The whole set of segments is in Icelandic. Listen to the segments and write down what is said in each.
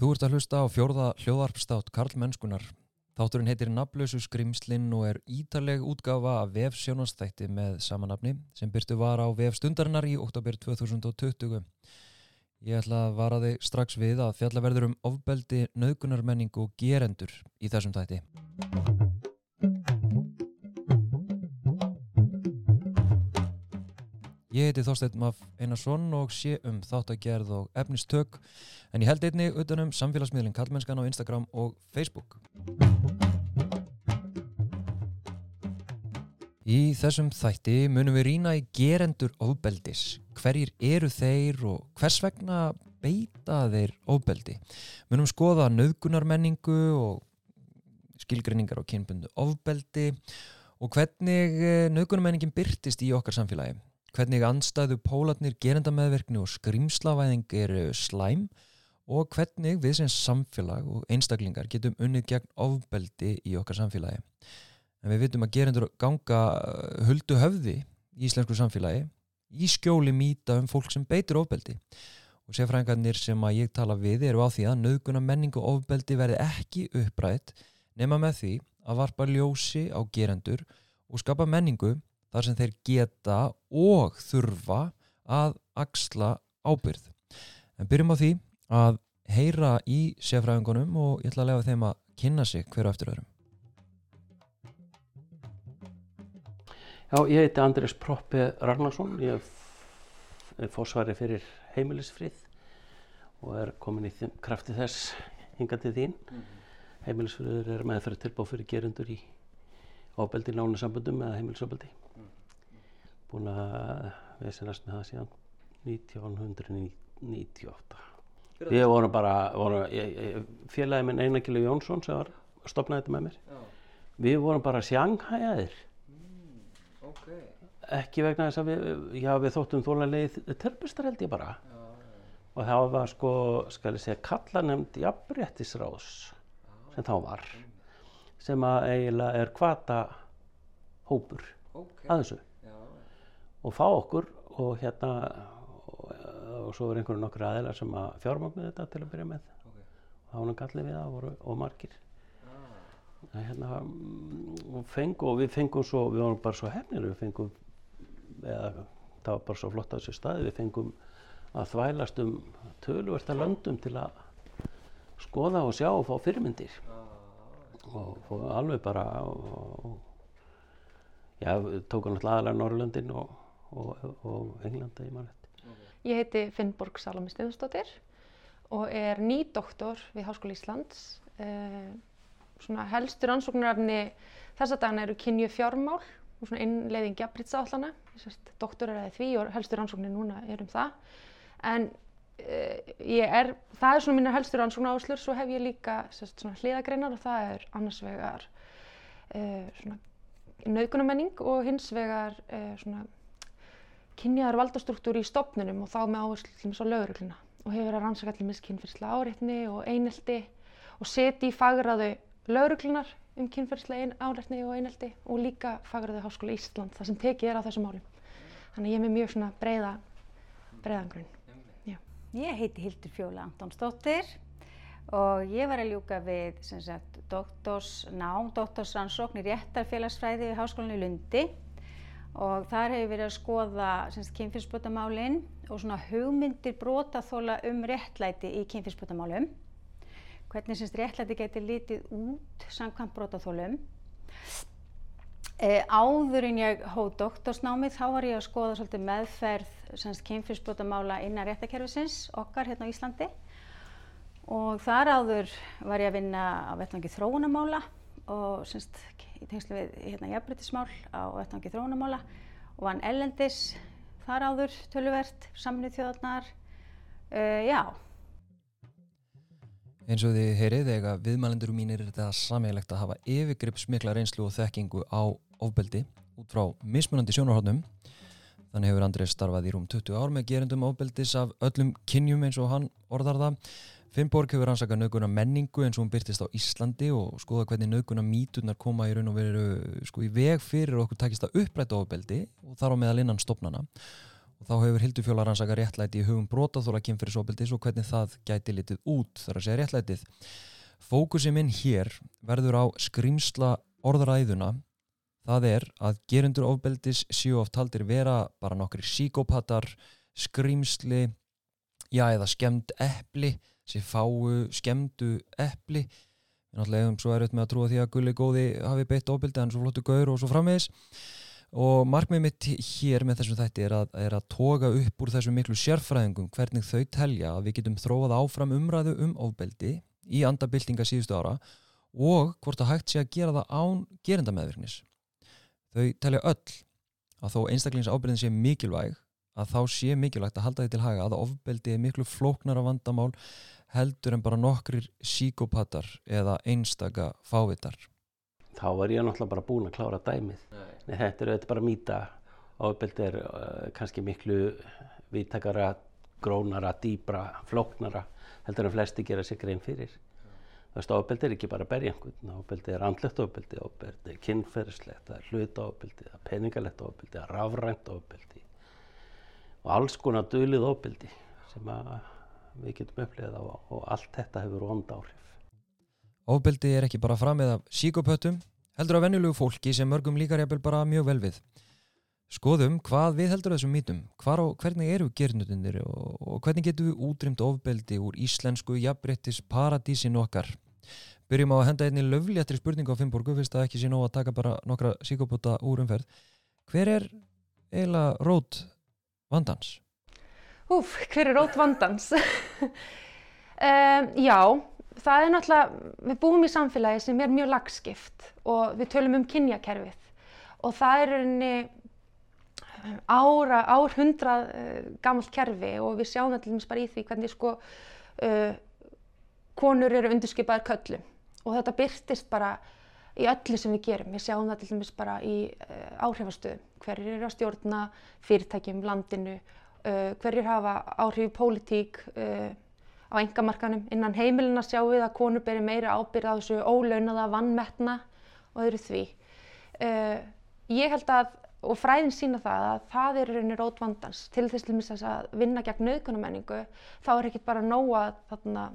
Þú ert að hlusta á fjórða hljóðarpstátt Karl Mennskunar. Þátturinn heitir Naflösu skrimslinn og er ítaleg útgafa af vef sjónastætti með samanafni sem byrtu var á vef stundarinnar í oktober 2020. Ég ætla að vara þig strax við að fjalla verður um ofbeldi, nöðgunarmenning og gerendur í þessum tætti. Ég heiti Þorstein Maf Einarsson og sé um þáttagerð og efnistök en ég held einni utanum samfélagsmiðlinn Kallmennskan á Instagram og Facebook. Í þessum þætti munum við rýna í gerendur ofbeldis. Hverjir eru þeir og hvers vegna beita þeir ofbeldi? Munum skoða nöðgunarmenningu og skilgrinningar á kynbundu ofbeldi og hvernig nöðgunarmenningin byrtist í okkar samfélagi. Hvernig anstæðu pólatnir gerendameðverkni og skrimslavæðing eru slæm og hvernig við sem samfélag og einstaklingar getum unnið gegn ofbeldi í okkar samfélagi. En við vitum að gerendur ganga huldu höfði í íslensku samfélagi í skjóli mýta um fólk sem beitur ofbeldi. Og sérfrængarnir sem að ég tala við eru á því að nöðguna menning og ofbeldi verði ekki upprætt nema með því að varpa ljósi á gerendur og skapa menningu þar sem þeir geta og þurfa að axla ábyrð. En byrjum á því að heyra í sérfræðingunum og ég ætla að lega þeim að kynna sig hverju eftir öðrum. Já, ég heiti Andrés Proppi Ragnarsson, ég er fórsvari fyrir heimilisfrið og er komin í krafti þess hingað til þín. Mm -hmm. Heimilisfriður er meðferð tilbúið fyrir gerundur í ofbeldi, nánasamböndum eða heimilisofbeldi búin að vesenast með það síðan 1998 við vorum bara vorum, félagi minn Einarkilu Jónsson sem var stopnaði þetta með mér já. við vorum bara sjanghæðir mm, okay. ekki vegna þess að við, já, við þóttum þólanlegið törpustar held ég bara já, já. og það var sko skal ég segja kallanemnd jafnréttisráðs sem þá var sem að eiginlega er kvata hópur okay. að þessu og fá okkur og hérna og, og svo er einhverju nokkur aðeila sem að fjármagnu þetta til að byrja með okay. og þá var hann gallið við það voru, og margir ah. hérna, og, fengu, og við fengum svo við vorum bara svo hefnir við fengum eða, það var bara svo flott á þessu staði við fengum að þvælast um tölversta löndum til að skoða og sjá og fá fyrirmyndir ah. og, og alveg bara og já, við tókum alltaf aðalega Norrlöndin og og, og Englanda í mannett. Okay. Ég heiti Finnborg Salami Stefansdóttir og er nýdoktor við Háskóli Íslands. Eh, svona helstur ansóknarafni þessa dagina eru kynju fjármál og svona innleiðing jafnbrytsállana. Doktor er að því og helstur ansóknir núna er um það. En eh, er, það er svona mínar helstur ansóknar áslur, svo hef ég líka sérst, svona hliðagreinar og það er annars vegar eh, svona nauðgunamenning og hins vegar eh, svona kynjaðar valdastruktúr í stopnunum og þá með áherslu að laurugluna og hefur verið að rannsaka allir miskynferðslega áreitni og einelti og seti í fagraðu lauruglunar um kynferðslega áreitni og einelti og líka fagraðu Háskóla Ísland þar sem tekið er á þessum málum. Þannig ég er með mjög svona breiða, breiðangrunn. Ég heiti Hildur Fjóla Antonsdóttir og ég var að ljúka við sagt, doktorsnám, doktorsrannsókn í réttarfélagsfræði við Háskólinni í Lundi og þar hefur verið að skoða kynfyrsbrotamálinn og svona hugmyndir brotaþóla um réttlæti í kynfyrsbrotamálum hvernig semst réttlæti getur litið út samkvæmt brotaþólum e, áður en ég hóð doktorsnámið þá var ég að skoða svolítið meðferð kynfyrsbrotamála innan réttakerfisins okkar hérna á Íslandi. Og þar áður var ég að vinna á vettvangi þróunamála og semst í tengslu við hérna jafnbrytismál á öttangi þróunamála og vann ellendis þar áður töluvert, saminuð þjóðarnar, uh, já. Eins og þið heyrið þegar viðmælendur mínir er þetta sammeilegt að hafa yfirgripsmikla reynslu og þekkingu á ofbeldi út frá mismunandi sjónarhóttnum. Þannig hefur Andrés starfað í rúm 20 ár með gerendum ofbeldis af öllum kynjum eins og hann orðar það. Finnborg hefur rannsakað nöguna menningu eins og hún byrtist á Íslandi og skoða hvernig nöguna míturnar koma í raun og veru sko, í veg fyrir okkur takist að uppræta ofbeldi og þar á meðal innan stopnana og þá hefur Hildur Fjóla rannsaka réttlæti í hugum brotaþóla kynferðisofbeldis og hvernig það gæti litið út þar að segja réttlætið. Fókusi minn hér verður á skrýmsla orðræðuna það er að gerundur ofbeldis séu oft haldir vera bara nokkri síkópatar, skrýmsli, já eða skemmt eppli, sem fáu skemmtu eppli náttúrulega hefum svo erfitt með að trúa því að gulli góði hafi beitt ofbeldi en svo flottu gaur og svo framvegis og markmið mitt hér með þessum þætti er að, er að toga upp úr þessum miklu sérfræðingum hvernig þau telja að við getum þróað áfram umræðu um ofbeldi í andabildinga síðustu ára og hvort að hægt sé að gera það án gerindameðvirknis. Þau telja öll að þó einstaklingsábyrðin sé mikilvæg að þá sé mikilvægt að halda því til haga að ofbeldi er miklu flóknara vandamál heldur en bara nokkrir síkopatar eða einstaka fávitar. Þá var ég náttúrulega bara búin að klára dæmið. Nei, þetta er bara mýta. Ofbeldi er uh, kannski miklu vittakara, grónara, dýbra, flóknara heldur en flesti gera sig grein fyrir. Þú veist, ofbeldi er ekki bara að berja einhvern. Ofbeldi er andlegt ofbeldi, ofbeldi er er ofbeldi, það er peningalegt er rafrænt ofbeldi og alls konar dölið ofbeldi sem við getum upplegað á og allt þetta hefur vonda áhrif. Ofbeldi er ekki bara framið af síkopötum, heldur af vennulegu fólki sem mörgum líkar jafnvel bara mjög vel við. Skoðum hvað við heldur þessum mítum, hvar og hvernig eru gernutinir og, og hvernig getum við útrýmt ofbeldi úr íslensku jafnbrettis paradísin okkar. Byrjum á að henda einni löfléttri spurningu á Finnborgu, fyrst að ekki sé nóg að taka bara nokkra síkopöta úr umferð. Hver er eiginlega rót vandans? Úf, hver er rót vandans? um, já, það er náttúrulega, við búum í samfélagi sem er mjög lagskipt og við tölum um kynjakerfið og það er einni ára, árhundrað uh, gammalt kerfi og við sjáum dæmis bara í því hvernig sko uh, konur eru undirskipaðar köllum og þetta byrtist bara í öllu sem við gerum. Við sjáum það til dæmis bara í uh, áhrifastöðum, hverjir eru að stjórna fyrirtækjum, landinu, uh, hverjir hafa áhrif í pólitík uh, á engamarkanum. Innan heimilina sjáum við að konur beri meira ábyrð á þessu ólaunaða, vannmetna og öðru því. Ég held að, og fræðin sína það, að það er rauninni rót vandans. Til þess til þess að vinna gegn nauðgunamenningu, þá er ekki bara nóga þarna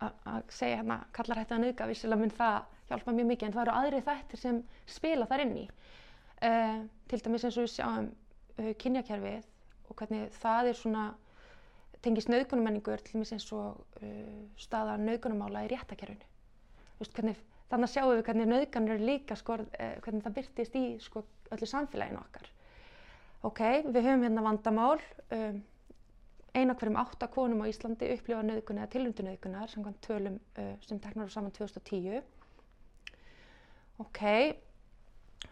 að segja hérna, kallar hætti að nauðga, vissilega mun það hjálpa mjög mikið en það eru aðri þættir sem spila þar inn í. Uh, til dæmis eins og við sjáum uh, kynjakerfið og hvernig það er svona tengist nauðgunumenningur til dæmis eins og uh, staða nauðgunumála í réttakerfinu. Þannig að sjáum við hvernig nauðganur eru líka sko, hvernig það byrtist í sko, öllu samfélaginu okkar. Ok, við höfum hérna vandamál. Um, eina hverjum átta konum á Íslandi upplifa nauðgun eða tilundu nauðgunar samkvæmt tölum sem teknar á saman 2010 ok,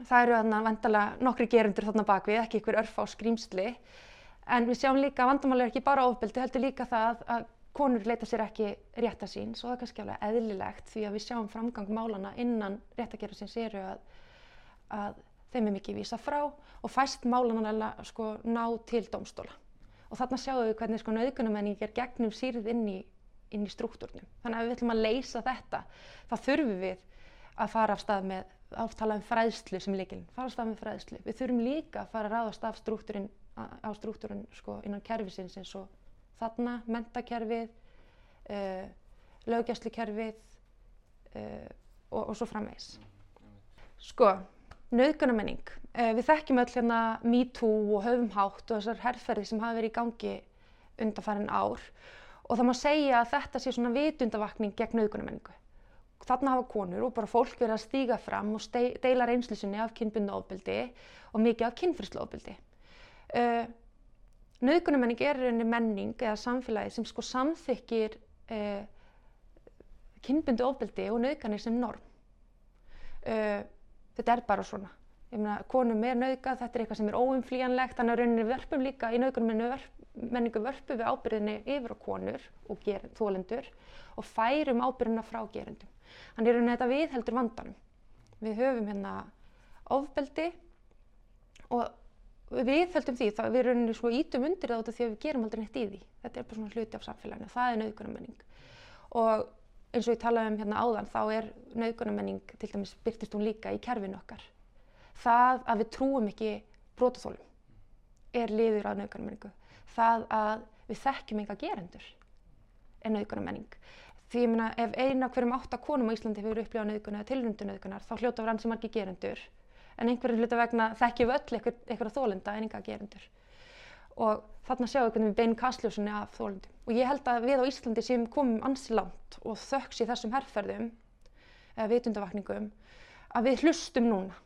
það eru þarna vantalega nokkri gerundur þarna bakvið, ekki ykkur örf á skrýmsli, en við sjáum líka að vandamáli er ekki bara ofbeldi, heldur líka það að konur leita sér ekki rétta síns og það er kannski alveg eðlilegt því að við sjáum framgang málana innan réttagerðarsins eru að, að þeim er mikið vísa frá og fæst málana sko, ná til domstóla. Og þarna sjáum við hvernig sko, nauðgunamenning er gegnum sýrið inn í, í struktúrnum. Þannig að við ætlum að leysa þetta, þá þurfum við að fara af stað með, áftala um fræðslu sem líkilinn, fara af stað með fræðslu. Við þurfum líka að fara að ráðast af struktúrin, á struktúrin sko, innan kerfisins eins og þarna, mentakerfið, uh, löggjæslukerfið uh, og, og svo framvegs. Sko, nöðgunamenning. Uh, við þekkjum öll hérna MeToo og höfumhátt og þessar herrferði sem hafa verið í gangi undanfærin ár og það má segja að þetta sé svona vitundavakning gegn nöðgunamenningu þarna hafa konur og bara fólk verið að stíga fram og deila reynslusinni af kynbundu ofbeldi og mikið af kynfyrslu ofbeldi. Uh, Nauðgunumenning er rauninni menning eða samfélagi sem sko samþykir uh, kynbundu ofbeldi og nauðganir sem norm. Uh, þetta er bara svona. Ég meina, konum er nauðgað, þetta er eitthvað sem er óumflíjanlegt, þannig að rauninni verpum líka í nauðgunumenningu verpum við ábyrðinni yfir á konur og þólendur og færum ábyrðina frá gerendum. Þannig er þetta viðheldur vandanum. Við höfum hérna ofbeldi og við viðheldum því, það, við erum svo ítum undir það út af því að við gerum aldrei neitt í því. Þetta er bara svona hluti af samfélaginu, það er nauðgunarmenning. Og eins og ég talaði um hérna áðan, þá er nauðgunarmenning, til dæmis byrtist hún líka í kerfinu okkar. Það að við trúum ekki brótaþólum er liður að nauðgunarmenningu. Það að við þekkjum enga gerendur er nauðgunarmenning. Því ég meina ef eina hverjum átta konum á Íslandi hefur upplifað nauðgun eða tilrundu nauðgunar þá hljóta en einhverjum hluta vegna þekkjum við öll einhverja þólenda en enga gerendur. Og þarna sjáum við hvernig við beinum kastljósunni af þólendum. Og ég held að við á Íslandi sem komum ansi langt og þöks í þessum herrferðum eða vitundavakningum að við hlustum núna.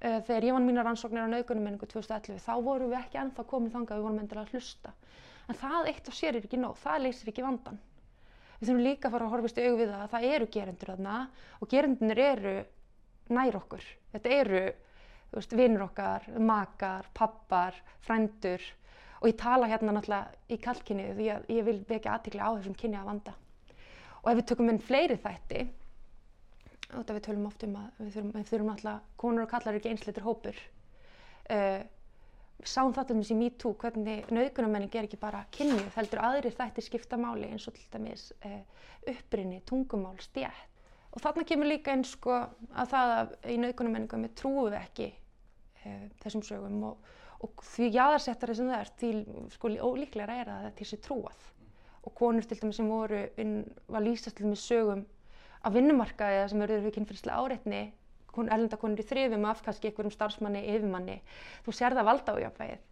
Eh, þegar ég vann mína rannsóknir á nauðgunarmenningu 2011 þá vorum við ekki ennþá komið þangað við vorum endilega að hlusta. En það eitt og sér er ekki nóg, það leysir ekki vandan. Við þurfum líka að fara að horfast í auðvið að það eru gerendur þarna og gerendunir eru nær okkur. Þetta eru vinnur okkar, makar, pappar, frændur og ég tala hérna náttúrulega í kallkynni því að ég vil vekja aðtikli á þessum kynni að vanda. Og ef við tökum inn fleiri þætti, þetta við tölum oft um að við þurfum, við þurfum náttúrulega, konur og kallar eru ekki einsleitur hópur. Uh, sáum það til dæmis í MeToo hvernig nauðgunarmenning er ekki bara kynjuð, heldur aðrir þættir skipta máli eins og til dæmis uh, upprinni, tungumál, stjætt. Og þarna kemur líka einn sko að það að í nauðgunarmenningu við trúum ekki uh, þessum sögum og, og því jáðarsettari sem það er, því sko ólíklega er að þetta sér trúað. Og konur til dæmis sem voru, inn, var lýsast til dæmis sögum af vinnumarkaði sem verður við kynfyrslega áreitni erlendakonur í þrifum af kannski einhverjum starfsmanni, yfirmanni, þú sér það valda á jafnvægið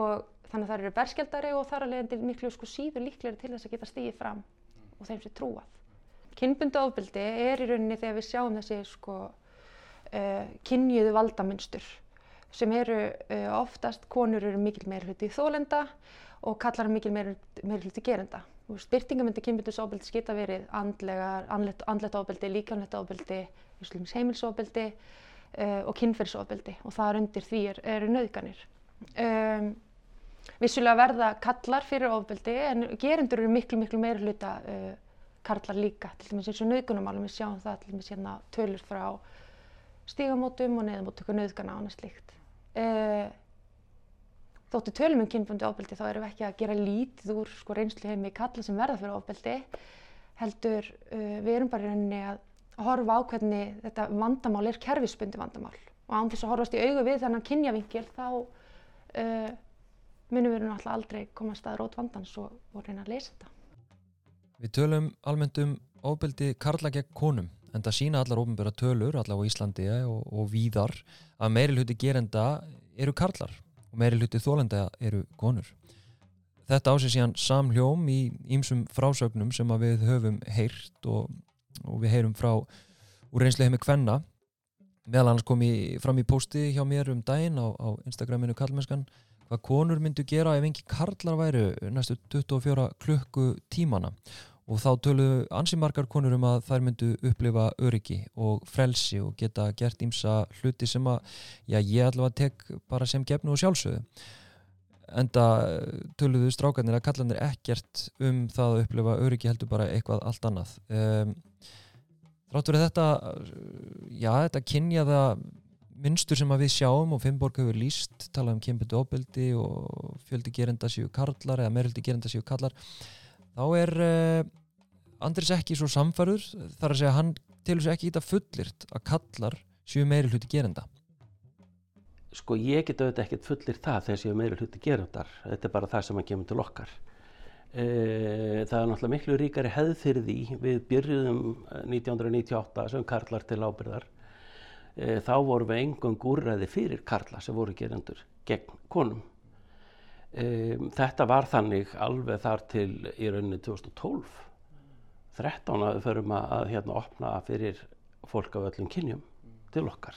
og þannig að það eru berskjaldari og þar að leiðandi miklu sko síður líklegri til þess að geta stíðið fram og þeim sé trúað. Kinnbundu ofbeldi er í rauninni þegar við sjáum þessi sko uh, kynjuðu valdamynstur sem eru uh, oftast, konur eru mikil meir hluti í þólenda og kallar mikil meir, meir hluti gerenda. Byrtingamöndi kynbundus ofbeldi geta verið andlet ofbeldi, líkamlegt ofbeldi, heimilsofbeldi uh, og kynferðsofbeldi og það er undir því er, eru nöðganir. Um, vissulega verða kallar fyrir ofbeldi en gerendur eru miklu miklu meira uh, kallar líka, til dæmis eins og nöðgunumálum við sjáum það til dæmis hérna tölur frá stígamótum og neðamótöku nöðgana og annað slíkt. Uh, þóttu tölum um kynbundi ofbeldi þá erum við ekki að gera lítið úr sko, reynslu heimi kalla sem verða fyrir ofbeldi heldur við erum bara í rauninni að horfa á hvernig þetta vandamál er kerfisbundi vandamál og án þess að horfast í augu við þennan kynjavingil þá uh, munum við náttúrulega aldrei komast að rót vandans og, og reyna að lesa þetta. Við tölum almennt um ofbeldi karla gegn konum en það sína allar ofnbjörða tölur allar á Íslandi og, og víðar að meiri hluti gerenda eru karlar og meiri hluti þólenda eru konur. Þetta ásið síðan samhljóm í ýmsum frásögnum sem við höfum heyrt og og við heyrum frá úr reynslu heimi Kvenna meðal annars kom ég fram í posti hjá mér um daginn á, á Instagraminu Karlmennskan hvað konur myndu gera ef engi karlar væru næstu 24 klukku tímana og þá töluðu ansimarkar konur um að þær myndu upplifa öryggi og frelsi og geta gert ímsa hluti sem að já, ég allavega tek bara sem gefnu og sjálfsögðu. Enda töluðu strákarnir að kallanir ekkert um það að upplifa öryggi heldur bara eitthvað allt annað. Um, Þráttur er þetta, já, þetta kynjaða mynstur sem við sjáum og Finnborg hefur líst, talað um kynbundu ofbeldi og fjöldi gerenda séu karlar eða meiröldi gerenda séu karlar, þá er uh, Andris ekki svo samfærður, þar að segja hann tilur sér ekki í þetta fullirt að kallar séu meiri hluti gerenda. Sko ég get auðvitað ekkert fullir það þegar séu meiri hluti gerendar, þetta er bara það sem að kemur til okkar. Eh, það er náttúrulega miklu ríkari hefð fyrir því við byrjuðum 1998 eh, sem karlar til ábyrðar eh, þá vorum við engung úrræði fyrir karla sem voru gerendur gegn konum þetta var þannig alveg þar til í rauninni 2012 13 að við förum að hérna opna fyrir fólk af öllum kynjum til okkar.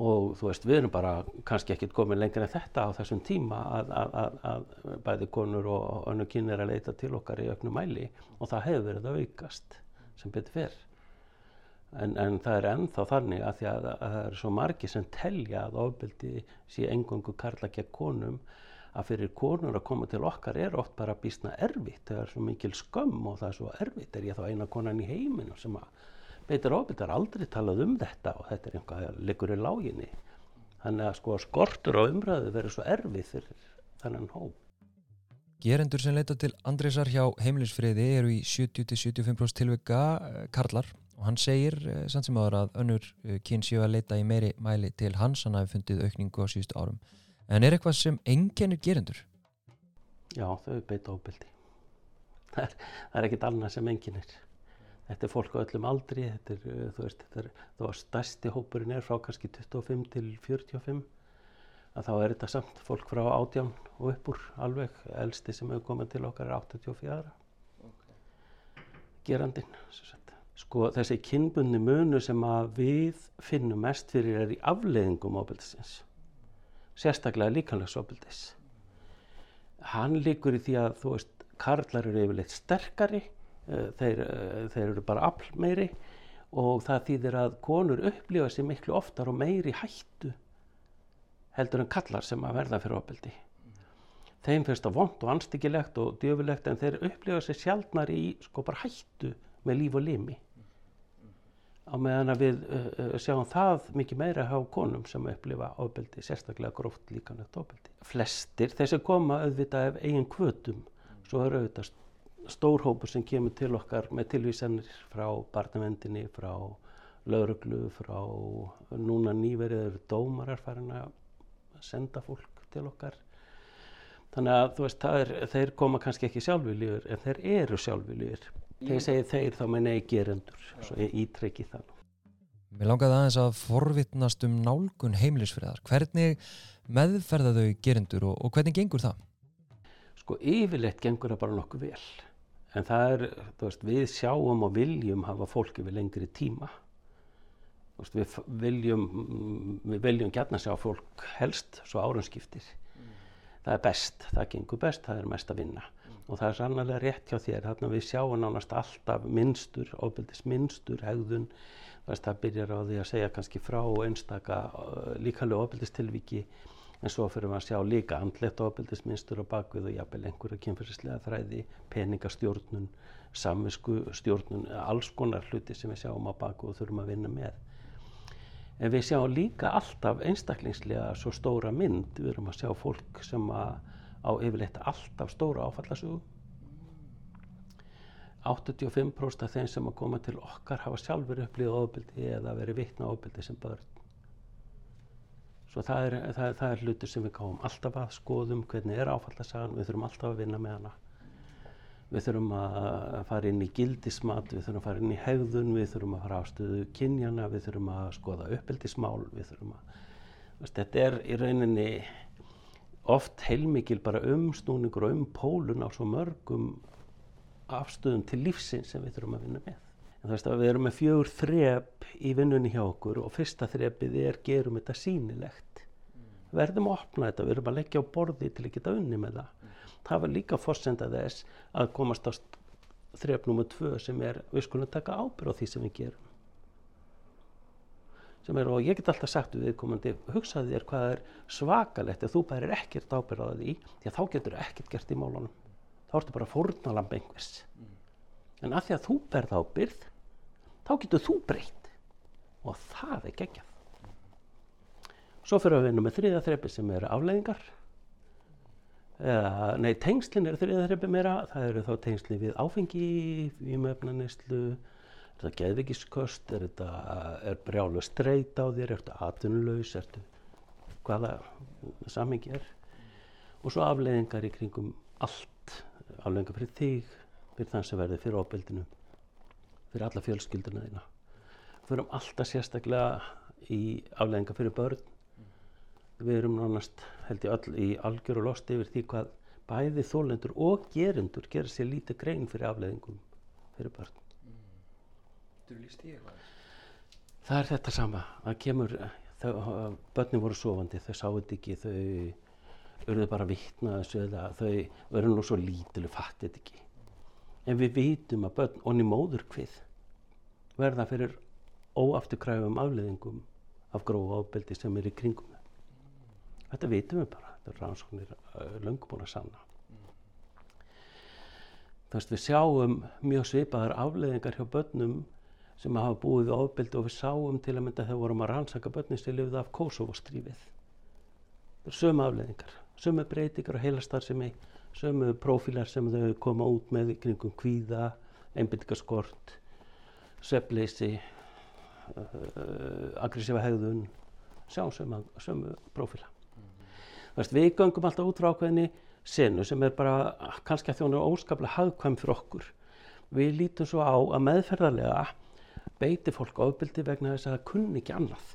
Og þú veist við erum bara kannski ekkert komin lengur en þetta á þessum tíma að, að, að, að bæði konur og önnu kynir að leita til okkar í auknum mæli og það hefur verið að aukast sem betur fyrr en, en það er ennþá þannig að því að það eru svo margi sem telja að ofbeldi sé engungu karla gegn konum að fyrir konur að koma til okkar er oft bara bísna erfitt það er svo mikil skömm og það er svo erfitt er ég þá eina konan í heiminu sem að Beitir Óbild har aldrei talað um þetta og þetta er einhvað að liggur í láginni. Þannig að sko skortur á umræðu verður svo erfið fyrir þennan hóp. Gerendur sem leita til Andresar hjá heimilisfriði eru í 70-75% tilvika eh, karlar og hann segir eh, samt sem aðra að önnur eh, kyn séu að leita í meiri mæli til hans, hann hafi fundið aukningu á síðustu árum. En er eitthvað sem einkennir gerendur? Já, þau beita ofbeldi. Það er, það er ekkit annað sem enginnir. Þetta er fólk á öllum aldri, þetta er, uh, þú veist, þetta er, þó að stærsti hópurinn er frá kannski 25 til 45, að þá er þetta samt fólk frá 18 og upp úr alveg, elsti sem hefur komið til okkar er 84. Gerandinn, sem sagt. Sko þessi kynbunni munu sem að við finnum mest fyrir er í afleiðingum ofbeldisins, sérstaklega líkanlegs ofbeldis hann líkur í því að þú veist, karlar eru yfirleitt sterkari, uh, þeir, uh, þeir eru bara afl meiri og það þýðir að konur upplifa sér miklu oftar og meiri hættu heldur en kallar sem að verða fyrir ofbeldi. Þeim finnst það vond og anstíkilegt og djöfulegt en þeir upplifa sér sjálfnar í sko bara hættu með líf og limi. Á meðan að við uh, sjáum það mikið meira á konum sem upplifa ofbeldi, sérstaklega gróft líkanlegt ofbeldi. Flestir þessi koma auðvitað ef eigin kvötum, svo er auðvitað stór hópur sem kemur til okkar með tilvísanir frá barnavendinni, frá lauruglu, frá núna nýverið dómarar farin að senda fólk til okkar. Þannig að þú veist, er, þeir koma kannski ekki sjálfviljur en þeir eru sjálfviljur. Þegar ég segi þeir þá meina ég gerendur, svo ég ítreki það. Mér langaði aðeins að forvittnast um nálgun heimilisfriðar. Hvernig meðferða þau gerendur og, og hvernig gengur það? Sko yfirleitt gengur það bara nokkuð vel. En það er, þú veist, við sjáum og viljum hafa fólki við lengri tíma. Þú veist, við viljum, við viljum gætna sjá fólk helst svo árumskiptir. Það er best, það gengur best, það er mest að vinna. Og það er sannlega rétt hjá þér, þarna við sjáum nánast alltaf minnstur, ofbeldis minnstur, hegðun. Það byrjar á því að segja kannski frá einstaka uh, líkalega ofbeldistilviki en svo fyrir við að sjá líka andlegt ofbeldisminnstur á bakvið og jafnvel einhverja kynfyrslega þræði, peningastjórnun, samvisku stjórnun, alls konar hluti sem við sjáum á bakvið og þurfum að vinna með. En við sjáum líka alltaf einstaklingslega svo stóra mynd, við erum að sjá fólk sem að á yfirleitt alltaf stóra áfallasögu. 85% af þeim sem að koma til okkar hafa sjálfur upplýðið ofbeldi eða verið vittna ofbeldi sem börn. Svo það er, það, er, það er hlutur sem við gáum alltaf að skoðum hvernig er áfallasagan, við þurfum alltaf að vinna með hana. Við þurfum að fara inn í gildismat, við þurfum að fara inn í hegðun, við þurfum að fara ástöðu kynjana, við þurfum að skoða uppeldismál, við þurfum að, þetta er í rauninni oft heilmikil bara umsnúningur og umpólun á svo mörgum afstöðum til lífsins sem við þurfum að vinna með. En þú veist að við erum með fjögur þrep í vinnunni hjá okkur og fyrsta þrepið er gerum þetta sínilegt. Mm. Verðum að opna þetta, við erum að leggja á borði til að geta unni með það. Mm. Það var líka fórsenda þess að komast á þrep nummið tvö sem er við skulum taka ábyrð á því sem við gerum. Sem er, og ég get alltaf sagt við viðkomandi, hugsaði þér hvað er svakalegt ef þú bærir ekkert ábyrð á því, að þá getur ekkert gert í málunum. Þá ertu bara fórnalamb einhvers. Mm. En að því að þú berð ábyrð, þá getur þú breytt og það er geggjað. Svo fyrir að vinna með þriða þrepi sem eru afleiðingar. Eða, nei, tengslinn er þriða þrepi meira, það eru þá tengslinn við áfengi, vímöfnanislu, er þetta geðvikiskost, er þetta er brjálu streyt á þér, er þetta atvinnulegs, er þetta hvaða samhengi er. Og svo afleiðingar í kringum allt, afleiðingar fyrir þig, fyrir þann sem verður fyrir ofbeldinu, fyrir alla fjölskylduna þína. Við erum alltaf sérstaklega í aflegginga fyrir börn. Við erum nánast, held ég öll, í algjör og lost yfir því hvað bæði þólendur og gerendur gerir sér lítið grein fyrir afleggingum fyrir börn. Þú líst ég eitthvað? Það er þetta sama. Það kemur, þau, börnin voru sofandi, þau sáu þetta ekki, þau urðu bara vittna þessu eða þau verður nú svo lítilu, fattið þetta ekki. En við vitum að börn, onni móður hvið, verða fyrir óafturkræfum afleðingum af grófa ábeldi sem er í kringum það. Þetta vitum við bara, þetta er rannsóknir löngum búin að sanna. Þú veist, við sjáum mjög svipaðar afleðingar hjá börnum sem hafa búið við ábeldi og við sáum til að mynda þegar vorum að rannsaka börnin sem lifið af Kosovo-strífið. Það er sömu afleðingar, sömu breytingar og heilastarðsemi, sömu prófílar sem þau koma út með kringum kvíða, einbindingaskort, sveppleysi, uh, aggressífa hegðun, sjáum sömu, sömu prófíla. Veist, við göngum alltaf út frá ákveðinni senu sem er bara kannski að þjóna óskaplega hagkvæm fyrir okkur. Við lítum svo á að meðferðarlega beiti fólk ofbeldi vegna þess að það kunni ekki annað.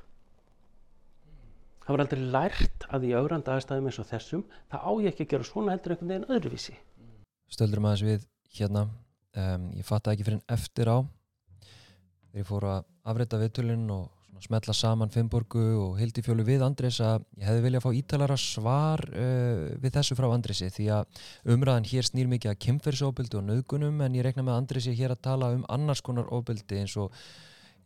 Það var aldrei lært að í augranda aðstæðum eins og þessum, það á ég ekki að gera svona heldur einhvern veginn öðruvísi. Stöldur maður við hérna um, ég fatta ekki fyrir en eftir á þegar ég fór að afreita viðtölinn og svona smetla saman Finnborgu og Hildifjólu við Andrés að ég hefði viljað fá ítalara svar uh, við þessu frá Andrési því að umræðan hér snýr mikið að kemferðsóbildi og nauðgunum en ég rekna með Andrési hér að tala um annars konar óbildi eins og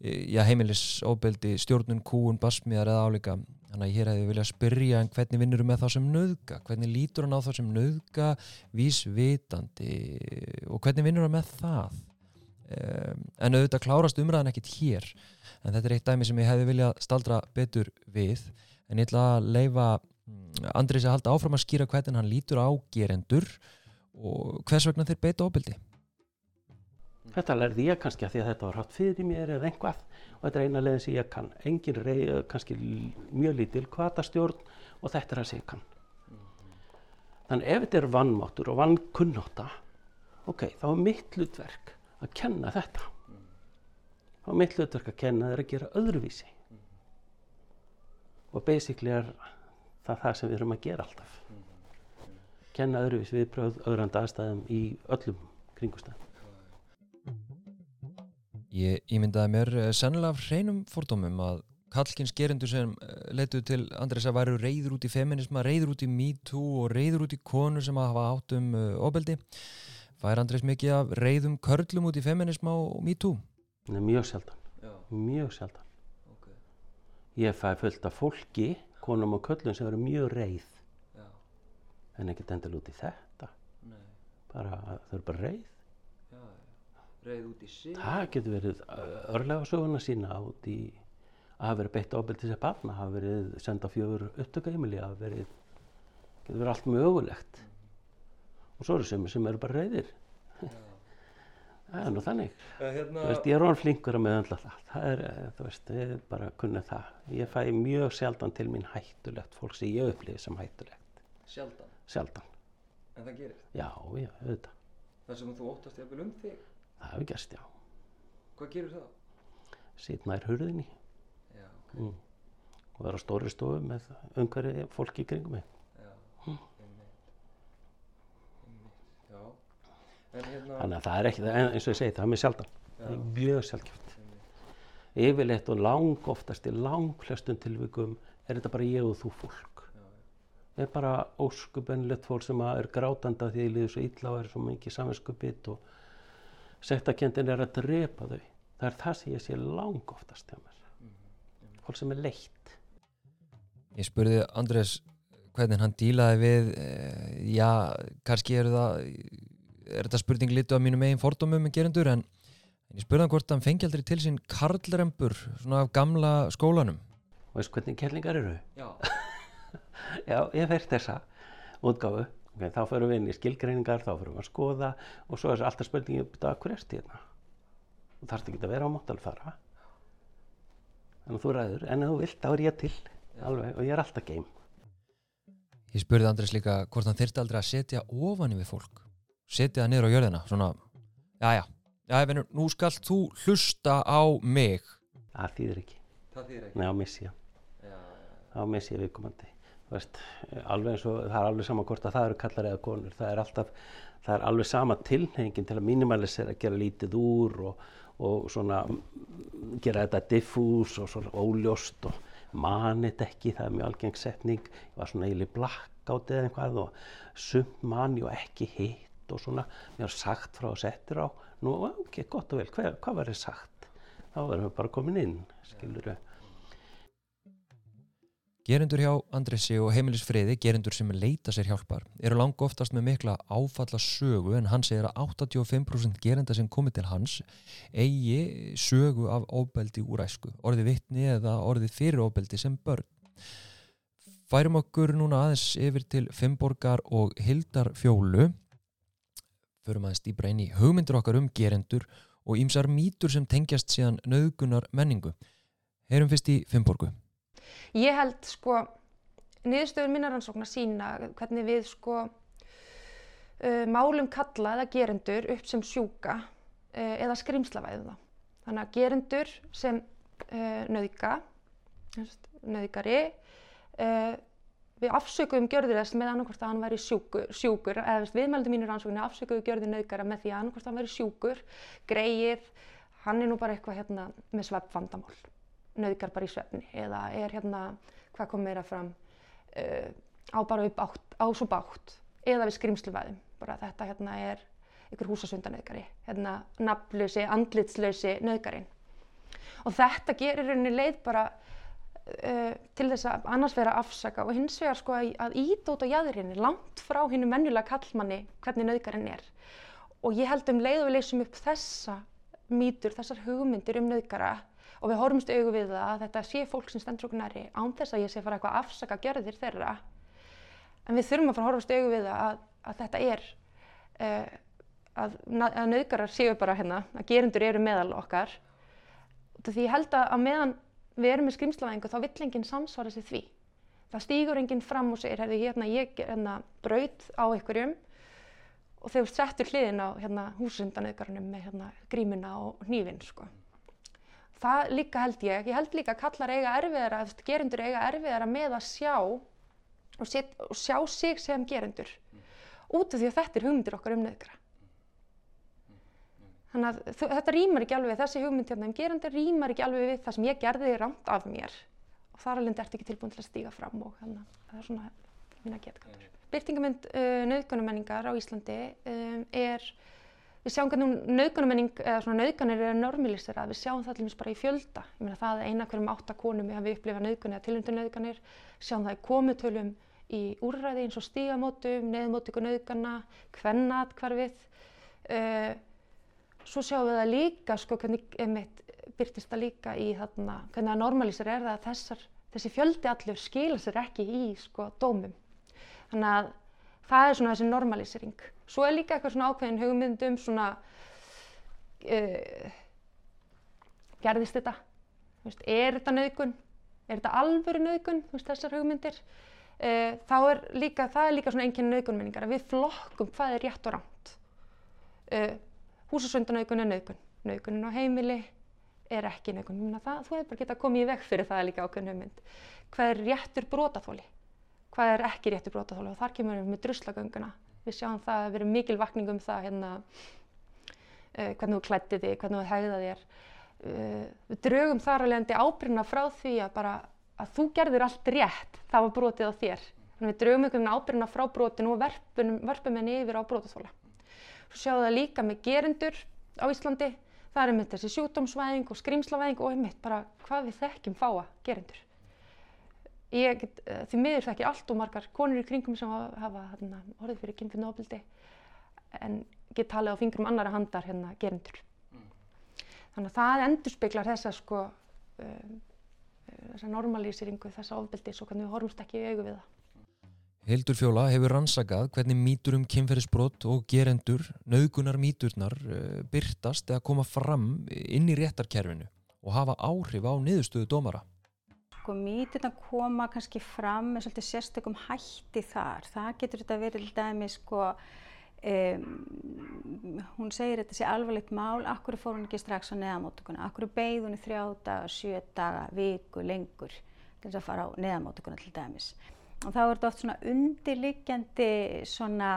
eh, já, heimilisóbildi, stjórnun, kúun, basmiðar eða álíka. Þannig að hér hefði viljað spyrja en hvernig vinnur með þá sem nauðga? Hvernig lítur hann á þá sem nauðga vísvitandi? Og hvernig vinnur hann með það en auðvitað klárast umræðan ekkit hér en þetta er eitt dæmi sem ég hefði viljað staldra betur við en ég ætla að leifa mm, Andris að halda áfram að skýra hvernig hann lítur á gerendur og hvers vegna þeir beita ofbeldi Þetta lærði ég kannski að því að þetta var hatt fyrir mér eða einhvað og þetta er eina leiðin sem ég kann. Engin rey, kannski mjög lítil kvatastjórn og þetta er það sem ég kann. Þannig ef þetta er vannmáttur og vannkunnáta, ok, þá er mitt hlutverk að kenna þetta. Þá er mitt hlutverk að kenna þeir að gera öðruvísi. Og basically er það það sem við erum að gera alltaf. Kenna öðruvísi viðbröð öðranda aðstæðum í öllum kringustæðum. Ég ímyndaði mér eh, sennilega af hreinum fordómum að kallkins gerendur sem leituð til Andrés að væru reyður út í feminisma, reyður út í MeToo og reyður út í konur sem að hafa átt um uh, ofbeldi. Fær Andrés mikið af reyðum körlum út í feminisma og MeToo? Nei, mjög sjaldan, Já, mjög sjaldan. ok. Ég fæ fullt af fólki, konum og köllum sem eru mjög reyð, Já, en ekkert endal út í þetta. nei, Bara, þau eru bara reyð. já, reyð út í sig. Það getur verið örlega söguna sína út í að hafa verið beitt ábyrgð til þess að barna, hafa verið senda fjögur upptökaheimili, hafa verið, getur verið allt mögulegt. Og svo eru sem, sem eru bara reyðir. Það er nú þannig. Hérna, veist, ég er orðin flinkur að meðandla það. Það er, eh, þú veist, ég bara kunni það. Ég fæ mjög sjaldan til mín hættulegt fólk sem ég upplifi sem hættulegt. sjaldan, Sjaldan. en það gerist. Já, já, auðvitað. Það sem þú óttast jafnvel um þig, Það hefur gerst, já. hvað gerur það? Sitt nær hurðinni Já, mm. og vera á stóri stofu með umhverju fólki í kringum mig. já, einmitt, einmitt, já. En hérna, Þannig að það er ekki, en eins og ég segi, það er mér sjaldan. Það er mjög einmitt, Yfirleitt og lang oftast í lang flestum tilvikum er þetta bara ég og þú fólk. já, Það er bara óskubennilegt fólk sem að er grátanda því að líður svo illa og er svo mikið samvinskubitt og sektakendin er að drepa þau. Það er það sem ég sé lang oftast hjá mér. Fólk sem er leitt. Ég spurði Andrés hvernig hann dílaði við, eh, já, kannski eru það, er þetta spurning litu af mínum eigin fordómum með gerendur, en, ég spurði hann hvort hann fengi aldrei til sín karlrembur, svona af gamla skólanum. Og veist hvernig kellingar eru? Já. Já, ég fært þessa útgáfu. Okay, þá förum við inn í skilgreiningar, þá förum við að skoða og svo er alltaf spurningin, betur að hverju ertu hérna? Þú þarfst ekki að vera á móttalfara. Þannig að þú ræður, en þú vilt, þá er ég til. Alveg, og ég er alltaf geim. Ég spurði Andrés líka hvort hann þyrfti aldrei að setja ofan yfir fólk, setja það niður á jörðina, svona, já, já, já, nú skalt þú hlusta á mig. Það þýðir ekki. Það þýðir Nei, á missi ég. Já, Á missi ég viðkomandi. Alveg eins og það er alveg sama hvort að það eru kallar eða konur. Það er alltaf, það er alveg sama tilnefingin til að minimalisera, gera lítið úr og, og svona gera þetta diffús og svona óljóst og mani þetta ekki, það er mjög algeng setning. Ég var svona eiginlega blackout eða eitthvað og sumt mani og ekki hitt og svona. Mér var sagt frá og settir á. Nú, ok, gott og vel, hvað, hvað var þið sagt? Þá verðum við bara komin inn, skilur Gerendur hjá Andressi og heimilisfriði, gerendur sem leita sér hjálpar, eru lang oftast með mikla áfalla sögu en hann segir að 85% gerenda sem komið til hans eigi sögu af óbeldi úr æsku, orði vittni eða orði fyrir óbeldi sem börn. Færum okkur núna aðeins yfir til Fimmborgar og Hildar Fjólu, förum aðeins dýbra inn í hugmyndur okkar um gerendur og ímsar mýtur sem tengjast síðan nöðgunar menningu. Heyrum fyrst í Fimmborgu. Ég held sko niðurstöður minna rannsóknar sína hvernig við sko uh, málum kalla eða gerendur upp sem sjúka uh, eða skrimslavæðum þá. Þannig að gerendur sem uh, nauðga, nauðgari, uh, við afsökuðum gjörður þess með annarkvæmst að hann væri sjúkur, sjúkur eða viðmældu mínur rannsóknir afsökuðu gjörður nauðgara með því að annarkvæmst að hann væri sjúkur, greið, hann er nú bara eitthvað hérna með sveppvandamál, nauðgar bara í svefni eða er hérna, hvað kom meira fram, uh, á bara upp átt, á svo bátt eða við skrimsluvæðum, bara þetta hérna er ykkur húsasundanauðgari, hérna nafnlösi, andlitslösi nauðgarinn. Og þetta gerir rauninni leið bara uh, til þess að annars vera afsaka og hins vegar sko að, að íta út á jæðurinni langt frá hinnu mennulega kallmanni hvernig nauðgarinn er. Og ég held um leið og við leysum upp þessa mýtur, þessar hugmyndir um nauðgara og við horfumst augu við það að þetta sé fólk sem stendur okkur næri án þess að ég sé fara eitthvað að afsaka gjörðir þeirra. En við þurfum að fara að horfast augu við það að, að þetta er uh, að, að nauðgarar séu bara hérna, að gerundur eru meðal okkar. Því ég held að meðan við erum með skrimslavæðingu þá vill enginn samsvara sér því. Það stýgur enginn fram og segir, herði hérna ég hérna, braut á einhverjum og þegar þú settur hliðin á hérna, húsundanauðgarunum með hérna, grímuna og hnífin. Sko. Það líka held ég, ég held líka að kallar eiga erfiðara, gerundur eiga erfiðara með að sjá og, set, og sjá sig sem gerundur út af því að þetta er hugmyndir okkar um nöðgra. Þannig að þetta rýmar ekki alveg, þessi hugmynd hérna um gerundur rýmar ekki alveg við það sem ég gerði rámt af mér og þar alveg ert ekki tilbúin til að stíga fram og hérna, það er svona mín að geta kannar. Byrtingamönd uh, nöðgunumenningar á Íslandi um, er, við sjáum hvernig nöðgunumenning, eða svona nöðganir eru normalisera, við sjáum það til dæmis bara í fjölda. Ég meina það að eina hverjum áttakonum við upplifa nöðgun eða tilhundu nöðganir, sjáum það í komutölum í úrræði eins og stígamótum, neðmótíku nöðgana, hvennat-kvarfið. Uh, svo sjáum við það líka, sko, hvernig einmitt, byrtist það líka í þarna, hvernig það normalísir er það að þessar, þessi fjöldi allur skila sér ekki í sko, dómum. Þannig að það er svona þessi normalísering. Svo er líka eitthvað svona ákveðin hugmyndum svona, uh, gerðist þetta? Veist, er þetta nauðgun? Er þetta alvöru? Veist, þessar hugmyndir. Uh, er líka, það er líka svona einnkjörn nauðgunmenningar að við flokkum hvað er rétt og ránt. Uh, húsasöndanauðgun er nauðgun. Nauðgunin á heimili er ekki nauðgun. Það, þú hefur bara getað komið í veg fyrir það líka ákveðin hugmynd. Hvað er réttur brotaþóli? Hvað er ekki réttur brotaþóli? Og þar kemur við með druslagönguna. Við sjáum það að vera mikil vakning um það hérna, uh, hvernig þú klætti þig, hvernig þú hegða þér. Uh, við draugum þar alveg ábyrna frá því að, bara, að þú gerðir allt rétt, það var brotið á þér. Þannig við draugum einhvern veginn ábyrna frá brotinu og verpum henni yfir á brotaþóla. Sjáum það líka með gerendur á Íslandi. Það er einmitt þessi sjúkdómsvæðing og skrýmslavæðing og einmitt bara hvað við þekkjum fáa gerendur. Ég get, því miður þekkir allt og margar konur í kringum sem hafa, hafa hérna, orðið fyrir kynfinn og ofbildi en get talið á fingrum annara handar hérna gerendur. Mm. Þannig að það endurspeglar þessa sko, um, þessa normalíseringu, þessa ofbildis og hvernig við horfumst ekki í augu við það. Hildur Fjóla hefur rannsakað hvernig mítur um kynferðisbrott og gerendur, nauðgunar míturnar, byrtast eða koma fram inn í réttarkerfinu og hafa áhrif á niðurstöðu dómara. Sko míturna koma kannski fram með svolítið sérstökum hætti þar. Það getur þetta verið til dæmi sko, um, hún segir þetta sé alvarlegt mál, akkur fór hún ekki strax á neðamótuguna, akkur beigð hún í þrjá daga, sjö daga, viku, lengur til þess að fara á neðamótuguna til dæmis og þá er þetta oft svona undirliggjandi svona,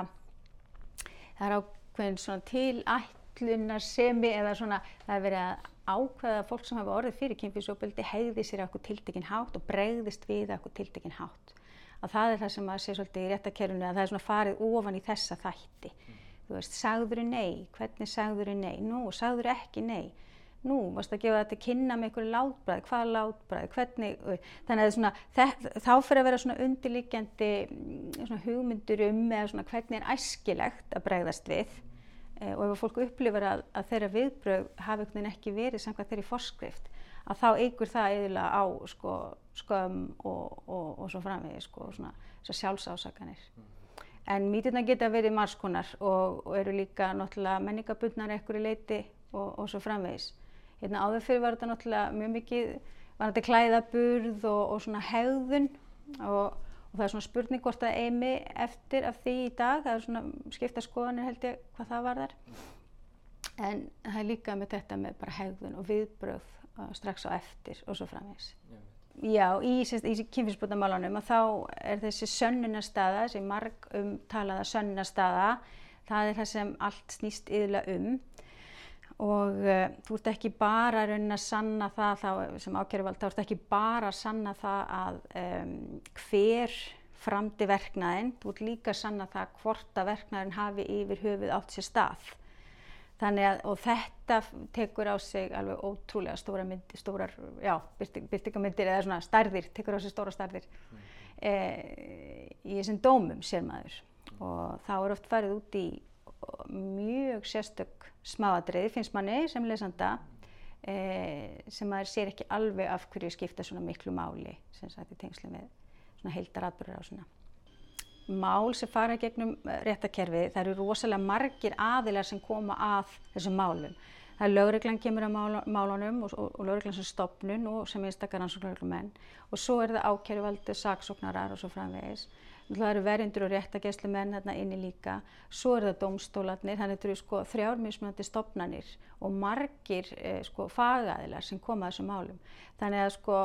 það er ákveðin svona tilætlunarsemi eða svona það er verið að ákveða að fólk sem hafa orðið fyrir kynfísóbildi hegði sér okkur tiltekinn hátt og bregðist við okkur tiltekinn hátt. Að það er það sem að sé svolítið í réttakerfinu að það er svona farið ofan í þessa þætti. Mm. Þú veist, sagður þú nei? Hvernig sagður þú nei? Nú, sagður þú ekki nei? Nú, varst að gefa þetta kynna með einhverju látbræði, hvað látbræði, hvernig, þannig að svona, þá fyrir að vera svona undirlíkjandi mm, svona hugmyndur um eða svona hvernig er æskilegt að bregðast við e, og ef fólk upplifar að, að þeirra viðbröð hafi einhvern veginn ekki verið samkvæmt þeirri forskrift, að þá eigur það eðla á sko, skömm og, og, og svo framvegi, sko, svona, svona sjálfsásakanir. En mítirna geta verið margskonar og, og eru líka náttúrulega menningabundnar ekkur í leiti og svo framvegis. Hérna áður fyrir var þetta náttúrulega mjög mikið, var þetta klæðaburð og, og svona hegðun og, og það er svona spurning hvort það eimi eftir af því í dag, það er svona skipta skoðanir held ég hvað það var þar en það er líka með þetta með bara hegðun og viðbröð uh, strax á eftir og svo framvegis. Já, í, í kynfyrsbútamálunum og þá er þessi sönnunarstaða, þessi marg umtalaða sönnunarstaða, það er það sem allt snýst yðurlega um og uh, þú ert ekki bara að sanna það þá, sem ákjöruvald, þá ert ekki bara að sanna það að um, hver framdi verknæðin, þú ert líka að sanna það hvort að verknæðin hafi yfir höfuð átt sér stað. Þannig að, og þetta tekur á sig alveg ótrúlega stóra myndir, stórar, já, byrtingamyndir eða svona stærðir, tekur á sig stóra stærðir mm. e, í þessum dómum sér maður. Og þá er oft farið út í mjög sérstök smáadriði, finnst manni sem lesanda, e, sem maður sér ekki alveg af hverju skipta svona miklu máli, sem sagt í tengslu með svona heildaratbyrður á svona mál sem fara gegnum eh, réttakerfið, það eru rosalega margir aðilar sem koma að þessum málum. Það er lögreglan kemur að mál, málunum og, og, og lögreglan sem stopnun og sem einstakar ansóknarreglumenn og svo er það ákjæruvaldi, saksóknarar og svo framvegis. Það eru verjendur og réttageðslu menn hérna inni líka, svo er það domstólarnir, þannig að þetta eru sko þrjármísmjöndi stopnanir og margir eh, sko fagæðilar sem koma að þessum málum. Þannig að sko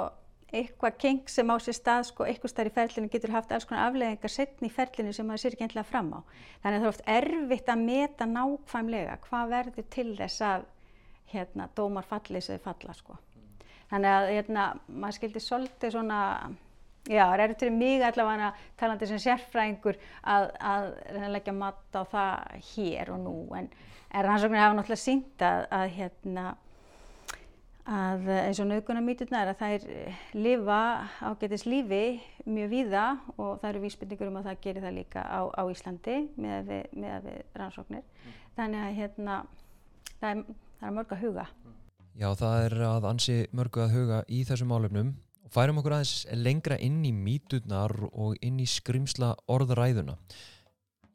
eitthvað keng sem á sér stað sko, eitthvað starf í ferlinu getur haft alls konar afleðingar setni í ferlinu sem maður sér ekki endilega fram á. Þannig að það er oft erfitt að meta nákvæmlega hvað verður til þess að hérna, dómar fallið sem þau falla. Sko. Þannig að hérna, maður skildi svolítið svona, já það eru til mig allavega talandi sem sérfræðingur að, að leggja mat á það hér og nú en, en rannsóknir hafa náttúrulega sínt að, að hérna, að eins og nauðgunarmýturnar að þær eh, lifa ágætis lífi mjög víða og það eru vísbyrningur um að það gerir það líka á, á Íslandi með við, við rannsóknir. Mm. Þannig að hérna, það er, það er mörg að huga. Já, það er að ansi mörgu að huga í þessum álefnum og færum okkur aðeins lengra inn í mýturnar og inn í skrimsla orðræðuna.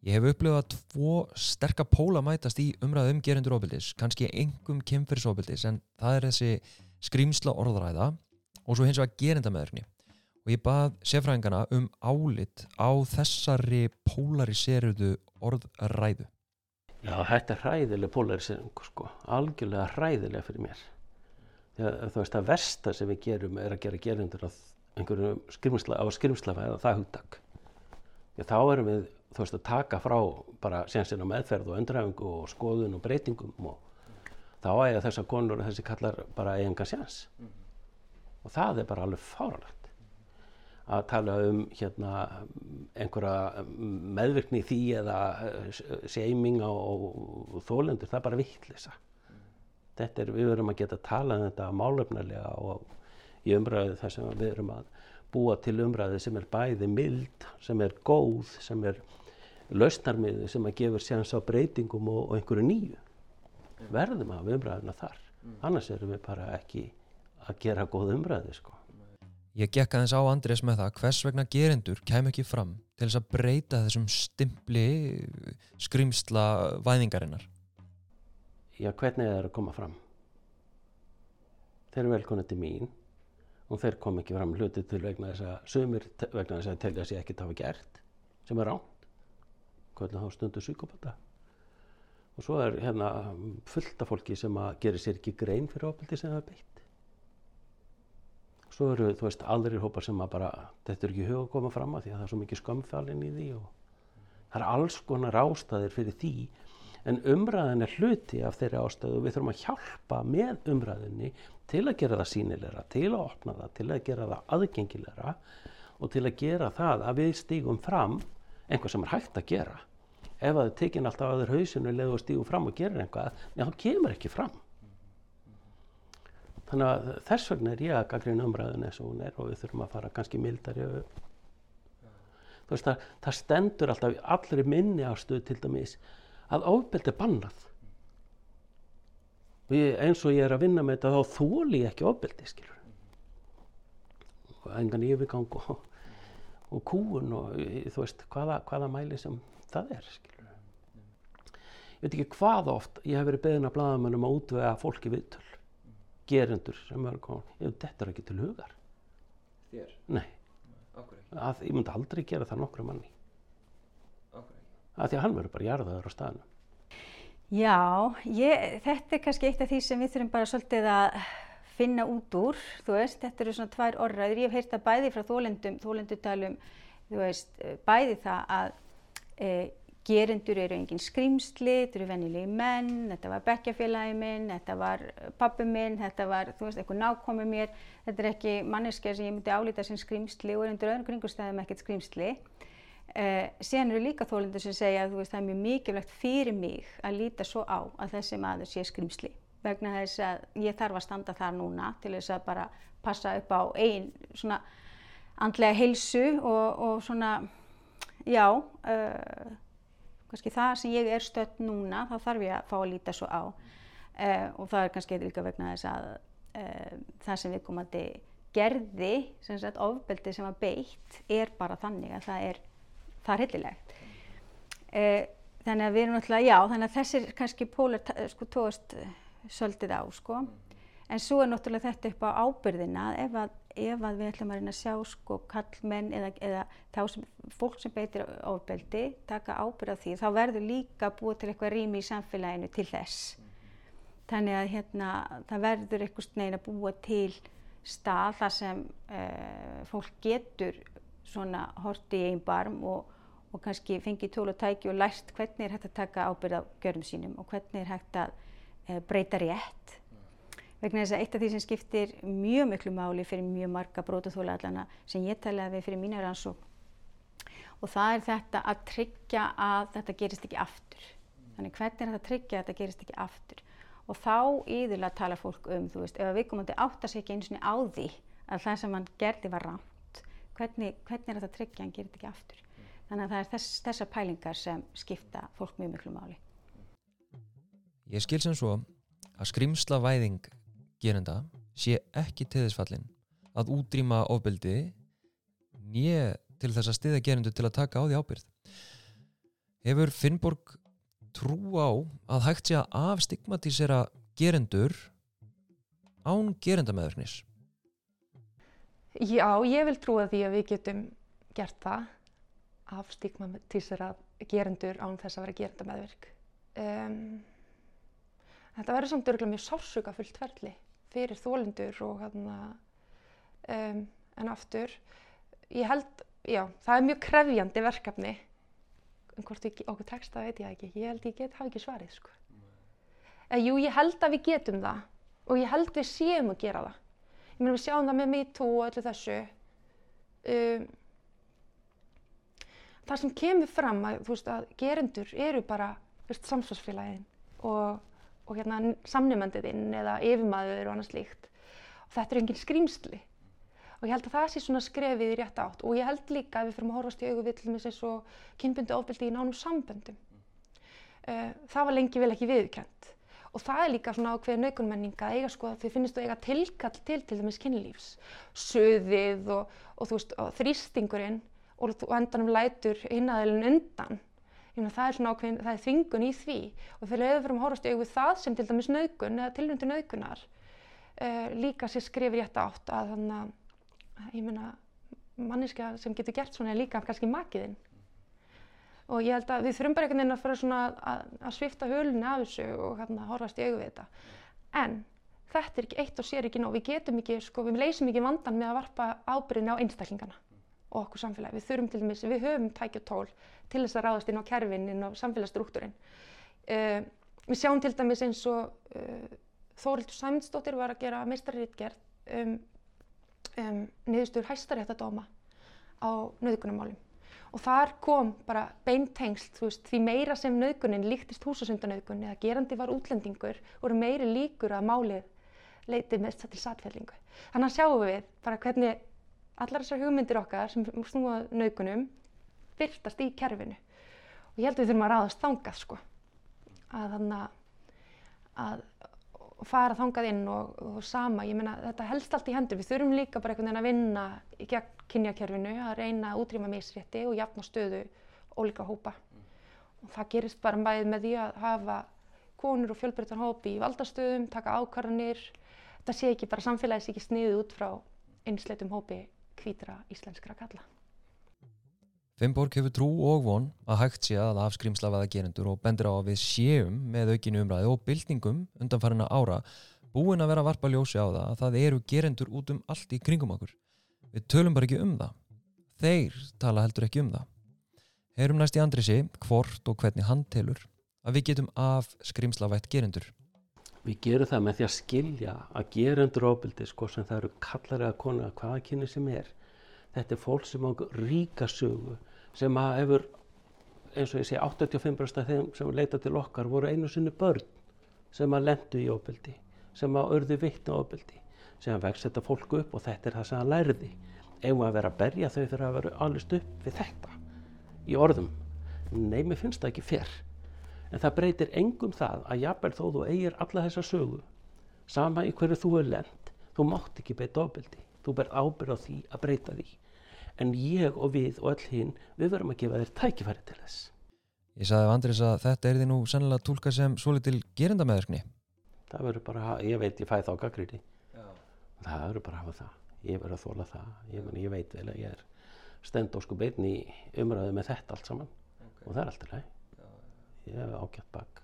Ég hef upplifað tvo sterkar póla mætast í umræðum gerendur ofbildis, kannski engum kemfyrsofbildis en það er þessi skrýmsla orðræða og svo hins vegar gerendamæðurni. Og ég bað sérfræðingana um álit á þessari pólariseruðu orðræðu. Já, þetta er hræðileg pólariserung, sko. algjörlega hræðilega fyrir mér. Þegar, þú veist að versta sem við gerum er að gera gerendur á einhverjum skrimsla, á skrimslafæða, það hugtak. Já, þá erum við þú veist að taka frá bara sénsinn á meðferð og öndræfingu og skoðun og breytingum og þá eiga þessar konur og þessi kallar bara eiginga séns mm -hmm. og það er bara alveg fáralegt að tala um hérna einhverja meðvirkni í því eða seiming á þólendur, það er bara vittlisa mm. Er, við verum að geta að tala um þetta málöfnarlega og í umræðu þar sem við verum að búa til umræðu sem er bæði mild, sem er góð, sem er lausnarmiði sem að gefur séans á breytingum og, og einhverju nýju. Verðum að hafa umræðuna þar. Mm. Annars erum við bara ekki að gera góð umræði sko. Ég gekk aðeins á Andrés með það hvers vegna gerendur kem ekki fram til þess að breyta þessum stimpli skrimsla væðingarinnar. Já, hvernig er það að koma fram? Þeir eru velkonið til mín og þeir kom ekki fram hluti til vegna þess að sömur vegna þess að telja sér ekkert hafa gert sem er ránt kvöldu þá stundu psykopata og svo er hérna fullt af fólki sem að gera sér ekki grein fyrir ofbeldi sem það er beitt. Svo eru þú veist aðrir hópar sem að bara þetta er ekki hug að koma fram að því að það er svo mikið skömmfælinn í því og það er alls konar ástæðir fyrir því en umræðin er hluti af þeirri ástæðu og við þurfum að hjálpa með umræðinni til að gera það sínilegra, til að opna það, til að gera það aðgengilegra og til að gera það að við stígum fram einhvað sem er hægt að gera. Ef það er tekinn alltaf aður hausinu leður og stígur fram og gerir einhvað en hann kemur ekki fram. Þannig að þess vegna er ég að gaggrina umræðin eins og hún er og við þurfum að fara kannski mildari þú veist að það stendur alltaf allri minni ástöðu til dæmis að ofbeldi er bannað. Ég, eins og ég er að vinna með þetta þá þóli ég ekki ofbeldi skilur engan yfirgang og og kúun og þú veist hvaða, hvaða mæli sem það er skilur. ég veit ekki hvað oft ég hef verið beðin að bladamennum að útvega fólki viðtöl gerendur sem er komið, ég veit þetta er ekki til hugar. Þér? Nei, að ég myndi aldrei gera það nokkru manni að því að hann verður bara jarðaður á staðinu Já, ég, þetta er kannski eitt af því sem við þurfum bara svolítið að finna út úr, þú veist, þetta eru svona tvær orðræður, ég hef heyrt að bæði frá þólendum, þólendutalum, þú veist, eh, bæði það að e, gerendur eru engin skrimsli, þetta eru venjulegi menn, þetta var bekkjafélagi minn, þetta var pappi minn, þetta var, þú veist, eitthvað nákomi mér, þetta er ekki manneskja sem ég myndi álita sem skrimsli og er undir öðrum kringustæðum ekkert skrimsli. Uh, síðan eru líka þólendur sem segja að veist, það er mjög mikilvægt fyrir mig að líta svo á að þessi maður sé skrimsli vegna þess að ég þarf að standa þar núna til þess að bara passa upp á einn svona andlega heilsu og, og svona já uh, kannski það sem ég er stött núna þá þarf ég að fá að líta svo á. Uh, og það er kannski líka vegna þess að það sem við komandi gerði, sem sagt ofbeldi sem var beitt er bara þannig að það er það er hillilegt. Eh, þannig að við erum náttúrulega, já, þannig að þessir kannski pólar sko tóast svolítið á, sko. En svo er náttúrulega þetta upp á ábyrðina ef að, ef að við ætlum að reyna að sjá sko kallmenn eða, eða þá sem fólk sem beitir ofbeldi taka ábyrð á því, þá verður líka búið til eitthvað rými í samfélaginu til þess. Þannig að hérna, það verður eitthvað neina búa til stað þar sem uh, fólk getur svona horti í einn barm og og kannski fengið tól og tæki og lært hvernig er hægt að taka ábyrð á görum sínum og hvernig er hægt að e, breyta rétt. Vegna þess að eitt af því sem skiptir mjög miklu máli fyrir mjög marga brótaþóla allana sem ég talaði við fyrir mína rannsók og það er þetta að tryggja að þetta gerist ekki aftur. Þannig hvernig er þetta að tryggja að þetta gerist ekki aftur og þá yðurlega tala fólk um, þú veist, ef við komum til átt að segja eins og á því að það sem hann gerði var rámt, hvernig, hvernig er þetta að tryggja að hann gerist ekki aftur. Þannig að það er þess, þessar pælingar sem skipta fólk mjög miklu máli. Ég skil sem svo að skrimslavæðing gerenda sé ekki til þess fallin að útrýma ofbeldi nýja til þess að stiða gerendu til að taka á því ábyrð. Hefur Finnborg trú á að hægt sé að afstigmatísera gerendur án gerendamæðurnis? Já, ég vil trúa því að við getum gert það afstigmatísera gerendur án þess að vera gerenda meðvirk. Um, þetta verður samt örgulega mjög sásuga fullt ferli fyrir þólendur og hérna, um, en aftur, ég held, já, það er mjög krefjandi verkefni, en hvort við, okkur texta veit ég ekki, ég held ég get, hafa ekki svarið, sko. En jú, ég held að við getum það og ég held við séum að gera það. Ég meina við sjáum það með MeToo og öllu þessu, um, það sem kemur fram að, veist, að gerendur eru bara samsvarsfélagin og, og hérna, samnumöndiðinn eða yfirmaður og annað slíkt. Og þetta er engin skrýmsli og ég held að það sé svona skrefið í rétt átt. Og ég held líka að við fyrir að horfast í augu við til þess að kynbundi ofbeldi í nánum samböndum. Uh, það var lengi vel ekki viðkjönd og það er líka svona ákveðið naukunmenninga að eiga sko að þið finnist þú eiga tilkall til til dæmis kynlífs. Söðið og, og, og þrýstingurinn og þú endanum lætur hinnaðilin undan. Mena, það er svona ákveðin, það er þvingun í því. Og þegar við fyrir að hórast í auðvið það sem til dæmis naugun eða tilvöndu naugunar uh, líka sér skrifir ég þetta átt að þannig að ég meina manniska sem getur gert svona er líka kannski makiðinn. Og ég held að við þurfum bara einhvern veginn að fara svona að, að svifta hölunni af þessu og hérna horfast í auðvið þetta. En þetta er ekki eitt og sér ekki nóg, við getum ekki, sko, við leysum ekki vandan með að varpa ábyrðin á einstaklingana og okkur samfélagi. Við þurfum til dæmis, við höfum tækja tól til þess að ráðast inn á kerfin, inn á samfélagsstruktúrin. Uh, við sjáum til dæmis eins og uh, Þórildur Sæmundsdóttir var að gera meistarriðgerð um, um niðurstur hæstaréttadóma á nöðgunumálum og þar kom bara veist, því meira sem nöðgunin líktist húsasundanöðgun eða gerandi var útlendingur, voru meiri líkur að málið leitið með þetta til satféllingu. Þannig að sjáum við bara hvernig allar þessar hugmyndir okkar sem snúa naukunum byrtast í kerfinu. Og ég held að við þurfum að ráðast þangað sko. Að þannig að fara þangað inn og, og sama, ég meina þetta helst allt í hendur, við þurfum líka bara einhvern veginn að vinna í gegn kynjakerfinu, að reyna að útrýma misrétti og jafna stöðu ólíka hópa. Mm. og það gerist bara bæðið með því að hafa konur og fjölbreyttan hópi í valdastöðum, taka ákvarðanir, þetta sé ekki bara samfélagis ekki sniðið út frá einsleitum hópi hvítra íslenskra kalla. Finnborg hefur trú og von að hægt sé að afskrimslafaða gerendur og bendur á að við séum með aukinu umræði og byltingum undanfarina ára búin að vera varpa ljósi á það að það eru gerendur út um allt í kringum okkur. Við tölum bara ekki um það. Þeir tala heldur ekki um það. Heyrum næst í Andrisi hvort og hvernig hann telur að við getum af skrimslavætt gerendur. Við gerum það með því að skilja að gerendur ofbeldi, sko sem það eru kallar eða konar, hvaða kynni sem er. Þetta er fólk sem á ríka sögu, sem að hefur, eins og ég segi, 85% af þeim sem leita til okkar voru einu sinni börn sem að lendu í ofbeldi, sem að örðu vittna ofbeldi, sem að vext þetta fólk upp og þetta er það sem að lærði. Ef að vera að berja þau fyrir að vera allist upp við þetta í orðum. Nei, mér finnst það ekki fyrr en það breytir engum það að jafnvel þó þú eigir alla þessa sögu sama í hverju þú er lend þú mátt ekki beita ofbeldi. Þú ber ábyrð á því að breyta því. En ég og við og öll hinn við verum að gefa þér tækifæri til þess. Ég sagði af Andris að þetta er því nú sennilega tólka sem svolítil gerindameðverkni það verður bara, ég veit ég fæ þá gaggrýti það verður bara að hafa það. Ég verður að þóla það. Ég, ég veit vel að ég er stend og sko beitni umræðu með þetta allt saman. Okay. og það er alltaf leið ég hef ágætt bak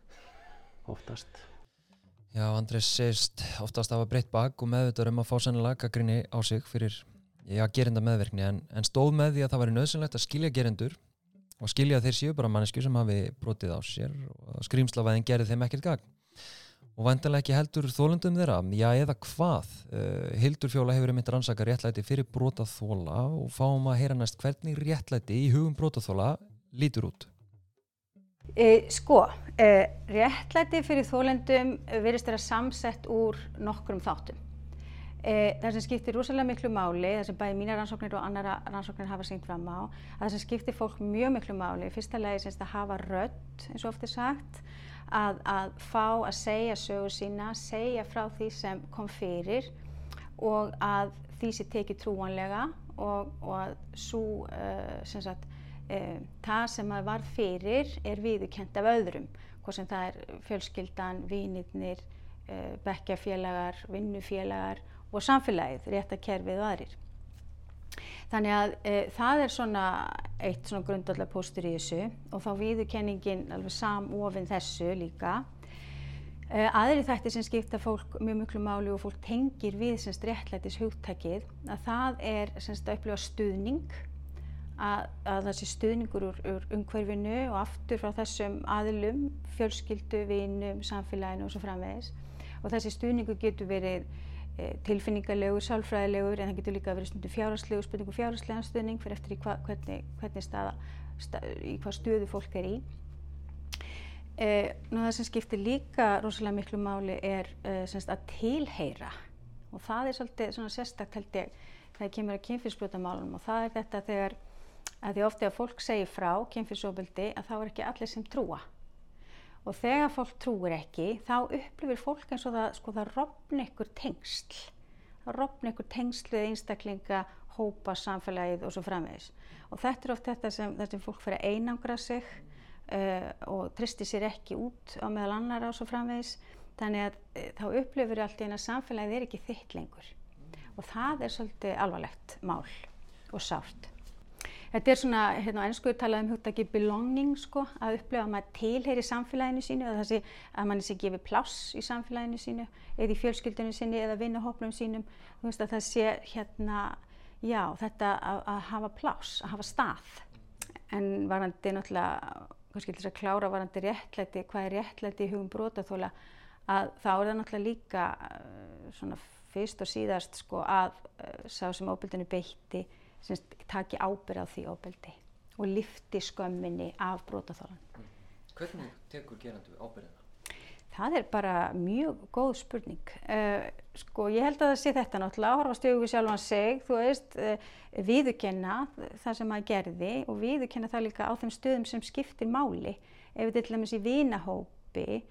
oftast. Já, Andrés segist oftast hafa breytt bak og meðvitað um að fá sennilega gaggrinni á sig fyrir, já, gerinda meðverkni en, en stóð með því að það væri nöðsynlegt að skilja gerindur og skilja þeir séu bara mannesku sem hafi brotið á sér og skrýmslavæðin gerði þeim ekkert gagn. Og vantilega ekki heldur þólundum þeirra, já eða hvað? Uh, Hildur Fjóla hefur myndið rannsaka réttlæti fyrir brotað þóla og fáum að heyra næst hvernig réttlæti í hugum brotað þóla lítur út E, sko, e, réttlæti fyrir þólendum verist vera samsett úr nokkrum þáttum. E, það sem skiptir rosalega miklu máli, það sem bæði mína rannsóknir og annara rannsóknir hafa syngt fram á, að það sem skiptir fólk mjög miklu máli, fyrsta lagi semst að hafa rödd, eins og oft er sagt, að, að fá að segja sögur sína, segja frá því sem kom fyrir og að því sé tekið trúanlega og, og að svo, uh, sem sagt, um, það sem maður var fyrir er viðukent af öðrum hvort sem það er fjölskyldan, vinirnir, uh, bekkjafélagar, vinnufélagar og samfélagið, réttakerfið og aðrir. Þannig að e, það er svona eitt svona grundallar póstur í þessu og þá viðurkenningin alveg samofinn þessu líka. E, aðri þættir sem skipta fólk mjög mjög máli og fólk tengir við semst réttlætis hugtakið að það er semst að upplifa stuðning að, að þessi stuðningur úr, úr umhverfinu og aftur frá þessum aðilum, fjölskyldu, vinum, samfélaginu og svo framvegis. Og þessi stuðningur getur verið e, tilfinningarlegur, sálfræðilegur, en það getur líka verið stundu fjárhastlegu, spurningu fjárhastlegan stuðning fyrir eftir í hva, hvernig, hvernig staða, stað, í hvað stöðu fólk er í. E, nú það sem skiptir líka rosalega miklu máli er e, að tilheyra og það er svolítið sérstakt held ég þegar kemur að kynfyrsbrotamálunum og það er þetta þegar að því ofti að fólk segir frá kynfyrsóbildi að þá er ekki allir sem trúa. Og þegar fólk trúir ekki þá upplifir fólk eins og það, sko, það rofn ykkur tengsl. Það rofn ykkur tengsl við einstaklinga hópa samfélagið og svo framvegis. Og þetta er oft þetta sem, sem fólk fyrir að einangra sig uh, og tristi sér ekki út á meðal annar og svo framvegis. Þannig að uh, þá upplifir allt í eina samfélagið er ekki þitt lengur. Og það er svolítið alvarlegt mál og sárt Þetta er svona, hérna á ennsku talað um hugtaki belonging sko, að upplifa að maður tilheyri samfélaginu sínu, það sé að mann sé gefið pláss í samfélaginu sínu, eða í fjölskyldinu sínu eða vinnahóplum sínum, þú veist að það sé hérna, já þetta að, að hafa pláss, að hafa stað. En varandi náttúrulega, kannski til þess að klára varandi réttlæti, hvað er réttlæti í hugum brotaþóla, að þá er það náttúrulega líka svona fyrst og síðast sko að uh, sá sem óbildinu beitti taki ábyrð á því ofbeldi og lifti skömminni af brotaþólan. Mm. Hvernig tekur gerandu ábyrðina? Það er bara mjög góð spurning. Uh, sko ég held að það sé þetta náttúrulega, horfa stjóðu sjálf hann seg, þú veist, uh, viðukenna það sem maður gerði og viðukenna það líka á þeim stöðum sem skiptir máli. Ef við til dæmis í vinahópi,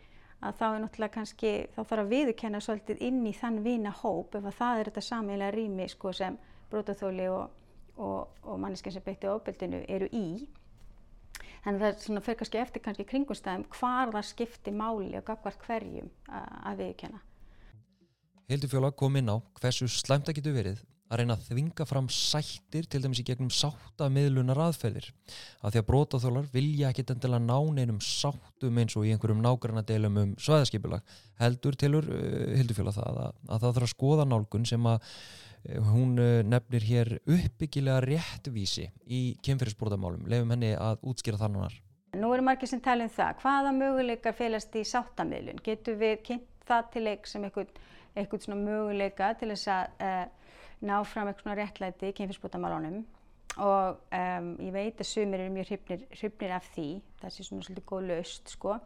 að þá er náttúrulega kannski, þá þarf að viðukenna svolítið inn í þann vinahóp ef að það er þetta samilega rými sko sem brotaþóli og og, og manneskinn sem beitti ofbeldinu eru í. Þannig að það fyrir kannski eftir kannski kringumstæðum hvar það skiptir máli og gagvart hverjum að viðkjöna. Hildur Fjóla kom inn á hversu slæmt það getur verið að reyna að þvinga fram sættir til dæmis í gegnum sáttamiðlunar aðferðir af því að brótaþólar vilja ekki endilega ná neinum sáttum eins og í einhverjum nágranna deilum um svæðaskipulag heldur tilur uh, hildufjöla það að, að það þarf að skoða nálgun sem að hún uh, nefnir hér uppbyggilega réttvísi í kynferðisbrótamálum lefum henni að útskýra þannig Nú eru margir sem tala um það. Hvaða möguleikar félast í sáttamiðlun? Getur við kynnt það til leik sem eitthvað, svona möguleika til þess að uh, ná fram eitthvað svona réttlæti í kynfyrsbútamálunum og um, ég veit að sumir eru mjög hrifnir af því, það sé svona svolítið góð laust sko.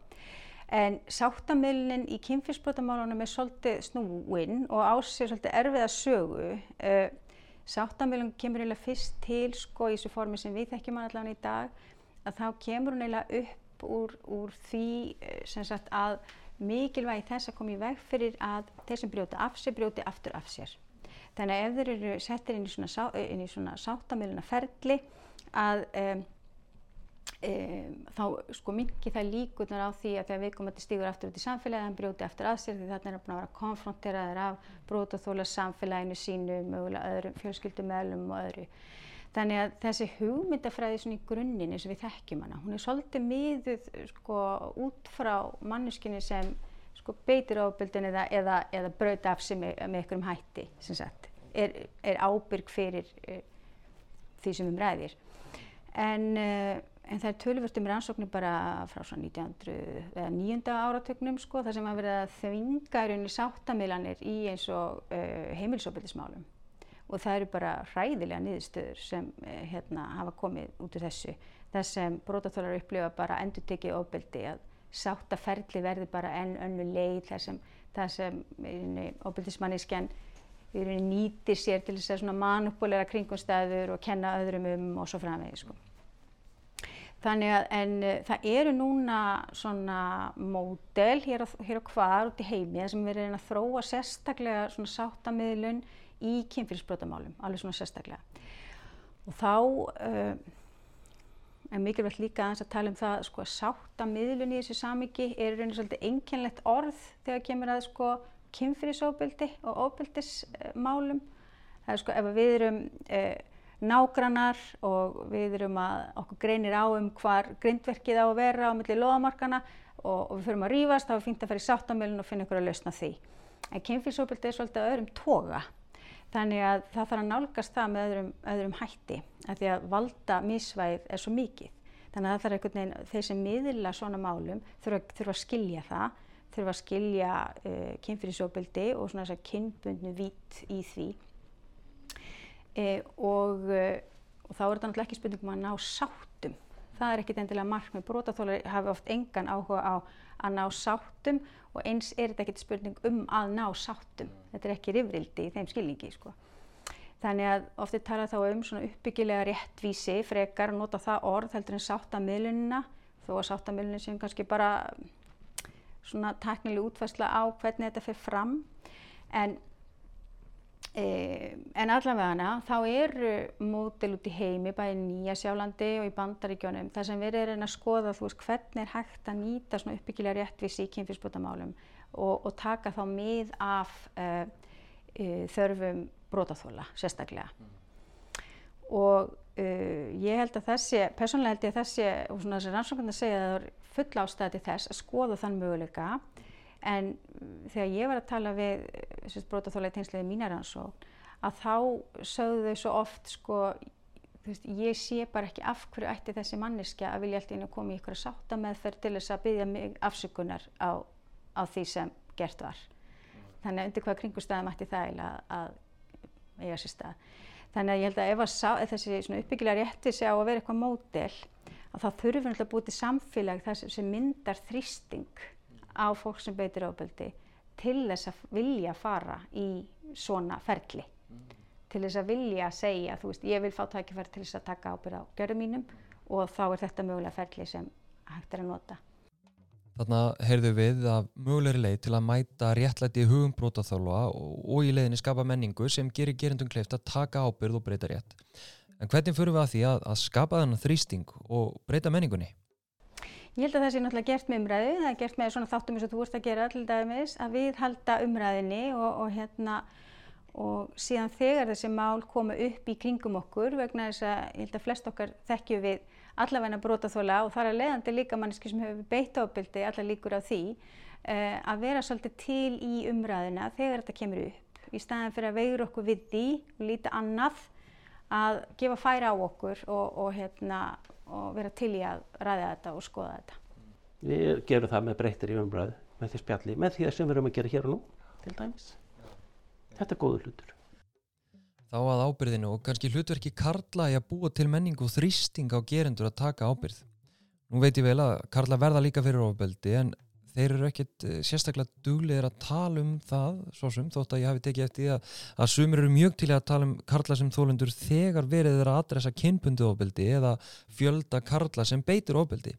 En sáttamilnin í kynfyrsbútamálunum er svolítið snúinn og ásir svolítið erfiða sögu. Uh, Sáttamilnin kemur eiginlega fyrst til sko í þessu formi sem við þekkjum hann allavega í dag að þá kemur hún eiginlega upp úr, úr því sem sagt að mikilvægi þess að koma í veg fyrir að þeir sem brjóti af sér brjóti aftur af sér. Þannig að ef þeir eru settir inn í svona, sá, svona sáttamilina ferli að um, um, þá sko mingi það líkunar á því að þegar viðkomandi stígur aftur út í samfélagi hann brjóti aftur að sér því þarna er að vera konfronteraður af brótaþóla samfélaginu sínu, mögulega öðrum fjölskyldumælum og öðru. Þannig að þessi hugmyndafræði svona í grunninn eins og við þekkjum hana, hún er svolítið miðuð sko út frá manneskinni sem sko beitir ábyrgdin eða, eða, eða brauta af sig með, með einhverjum hætti sem sagt, er, er ábyrg fyrir uh, því sem um ræðir. En, uh, en það er tölvört um rannsóknir bara frá svona 1900 eða 9. áratögnum sko, þar sem að verða að þvinga í rauninni sáttamilanir í eins og uh, heimilsóbyrðismálum og það eru bara hræðilega niðurstöður sem hérna hafa komið út úr þessu. Það sem brótaþólar upplifa bara endur tekið ofbeldi að sáttaferli verði bara enn önnu leið þar sem, sem óbyrðismannisken nýtir sér til þess að manupulera kringumstæður og kenna öðrum um og svo framvegið sko. Þannig að en, það eru núna svona módel hér á, hér á hvar út í heimi þar sem erum að þróa sérstaklega svona sáttamiðlun í kynfyrirsbrotamálum, alveg svona sérstaklega. Og þá uh, en mikilvægt líka aðeins að tala um það sko að sáttamiðlun í þessu samiki er raunin svolítið einkennlegt orð þegar kemur að sko kynfyrirsóbildi og óbildismálum. Það er sko ef við erum eh, nágrannar og við erum að okkur greinir á um hvar grindverkið á að vera á milli loðamarkana og, og við fyrir að rýfast þá er fínt að fara í sáttamiðlun og finna ykkur að lausna því. En kynfyrirsóbildi er svolítið öðrum toga. Þannig að það þarf að nálgast það með öðrum, öðrum hætti að því að valda mísvæð er svo mikið. Þannig að það þarf einhvern veginn, þeir sem miðla svona málum þurfa, þurfa að skilja það, þurfa að skilja uh, kynfyrirsóbildi og svona þess að kynbundnu vít í því. E, og, uh, og þá er þetta náttúrulega ekki spurningum að ná sáttum. Það er ekkit endilega markmið. Brótaþólar hafi oft engan áhuga á að ná sáttum og eins er þetta ekkert spurning um að ná sáttum. Þetta er ekki rifrildi í þeim skilningi. Sko. Þannig að ofti tala þá um svona uppbyggilega réttvísi frekar að nota það orð heldur en sáttamilunina þó að sáttamilunina sem kannski bara svona teknileg útfærsla á hvernig þetta fer fram. En E, en allavega þá eru mótil út í heimi, bæði Nýja Sjálandi og í Bandaríkjónum, þar sem við erum að skoða veist, hvernig er hægt að nýta uppbyggilega réttvísi í kynfyrsbútamálum og, og taka þá mið af uh, uh, þörfum brótaþóla sérstaklega. Mm. Og uh, ég held að þessi, persónulega held ég að þessi, og svona þessi rannsóknarna segja að það er full ástæði til þess að skoða þann möguleika En þegar ég var að tala við brótaþóla í tengsliði mínaransókn að þá sögðu þau svo oft sko, veist, ég sé bara ekki af hverju ætti þessi manneskja að vilja alltaf inn að koma í ykkur að sátta meðferð til þess að byggja mig afsökunar á, á því sem gert var. Þannig að undir hvaða kringustæðum ætti það að eiga sér stað. Þannig að ég held að ef, að sá, ef þessi uppbyggilega rétti sig á að vera eitthvað módel þá þurfum við alltaf að búið til samfélag þar sem myndar þrýsting á fólk sem beitir ábeldi til þess að vilja fara í svona ferli mm. til þess að vilja segja þú veist ég vil fá tækifæri til þess að taka ábyrð á gjörðum mínum og þá er þetta mögulega ferli sem hægt er að nota Þarna heyrðu við að mögulegri leið til að mæta réttlæti í hugum brótaþála og, í leiðinni skapa menningu sem gerir gerindum kleift að taka ábyrð og breyta rétt. En hvernig fyrir við að því að, að skapa þennan þrýsting og breyta menningunni? Ég held að það sé náttúrulega gert með umræðu, það er gert með svona þáttum eins og þú vorst að gera til dæmis, að við halda umræðinni og, og hérna og síðan þegar þessi mál koma upp í kringum okkur vegna þess að ég held að flest okkar þekkju við allavegna brotaþóla og þar er leiðandi líka manneski sem hefur beitt ábyldi allar líkur á því uh, að vera svolítið til í umræðina þegar þetta kemur upp í staðan fyrir að veigur okkur við því og líta annað að gefa færa á okkur og, og, hérna, og vera til í að ræða þetta og skoða þetta. Við gerum það með breytir í umræðu, með því spjalli, með því sem við erum að gera hér og nú, til dæmis. Þetta er góður hlutur. Þá að ábyrðinu og kannski hlutverki Karla í að búa til menningu og þrýsting á gerendur að taka ábyrð. Nú veit ég vel að Karla verða líka fyrir ofbeldi en þeir eru ekkert eh, sérstaklega duglegir að tala um það svo sem þótt að ég hafi tekið eftir að, að sumir eru mjög til að tala um karla sem þólendur þegar verið þeirra adressa kynbundu ofbeldi eða fjölda karla sem beitur ofbeldi.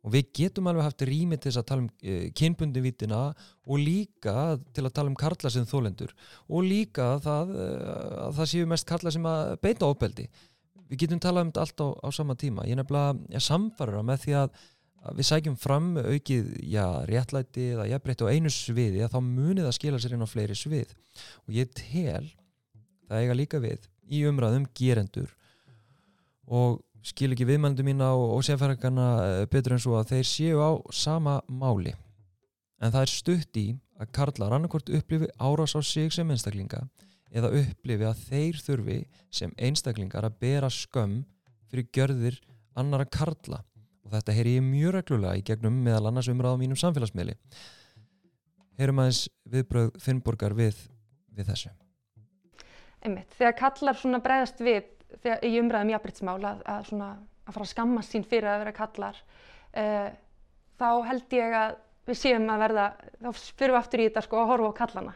Og við getum alveg haft rými til þess að tala um e, eh, kynbundi vítina og líka til að tala um karla sem þólendur og líka það, e, að það séu mest karla sem að beita ofbeldi. Við getum talað um þetta allt á, á sama tíma. Ég nefnilega samfarra með því að við sækjum fram aukið já, réttlæti eða jafnbreytti á einu sviði þá munið að skila sér inn á fleiri svið. Og ég tel það eiga líka við í umræðum gerendur. Og skil ekki viðmældu mína og, og sérfæringarna eh, betur en svo að þeir séu á sama máli. En það er stutt í að Karla rannakort upplifi árás á sig sem einstaklinga eða upplifi að þeir þurfi sem einstaklingar að bera skömm fyrir gjörðir annara Karla og þetta heyri ég mjög reglulega í gegnum meðal annars umræðum mínum samfélagsmiðli. Heyrum aðeins viðbröð Finnborgar við, við þessu. Einmitt, þegar kallar svona bregðast við þegar, í umræðum jafnbryttsmál að, að, svona, að fara að skamma sín fyrir að vera kallar uh, þá held ég að við séum að verða þá fyrir við aftur í þetta sko að horfa á kallana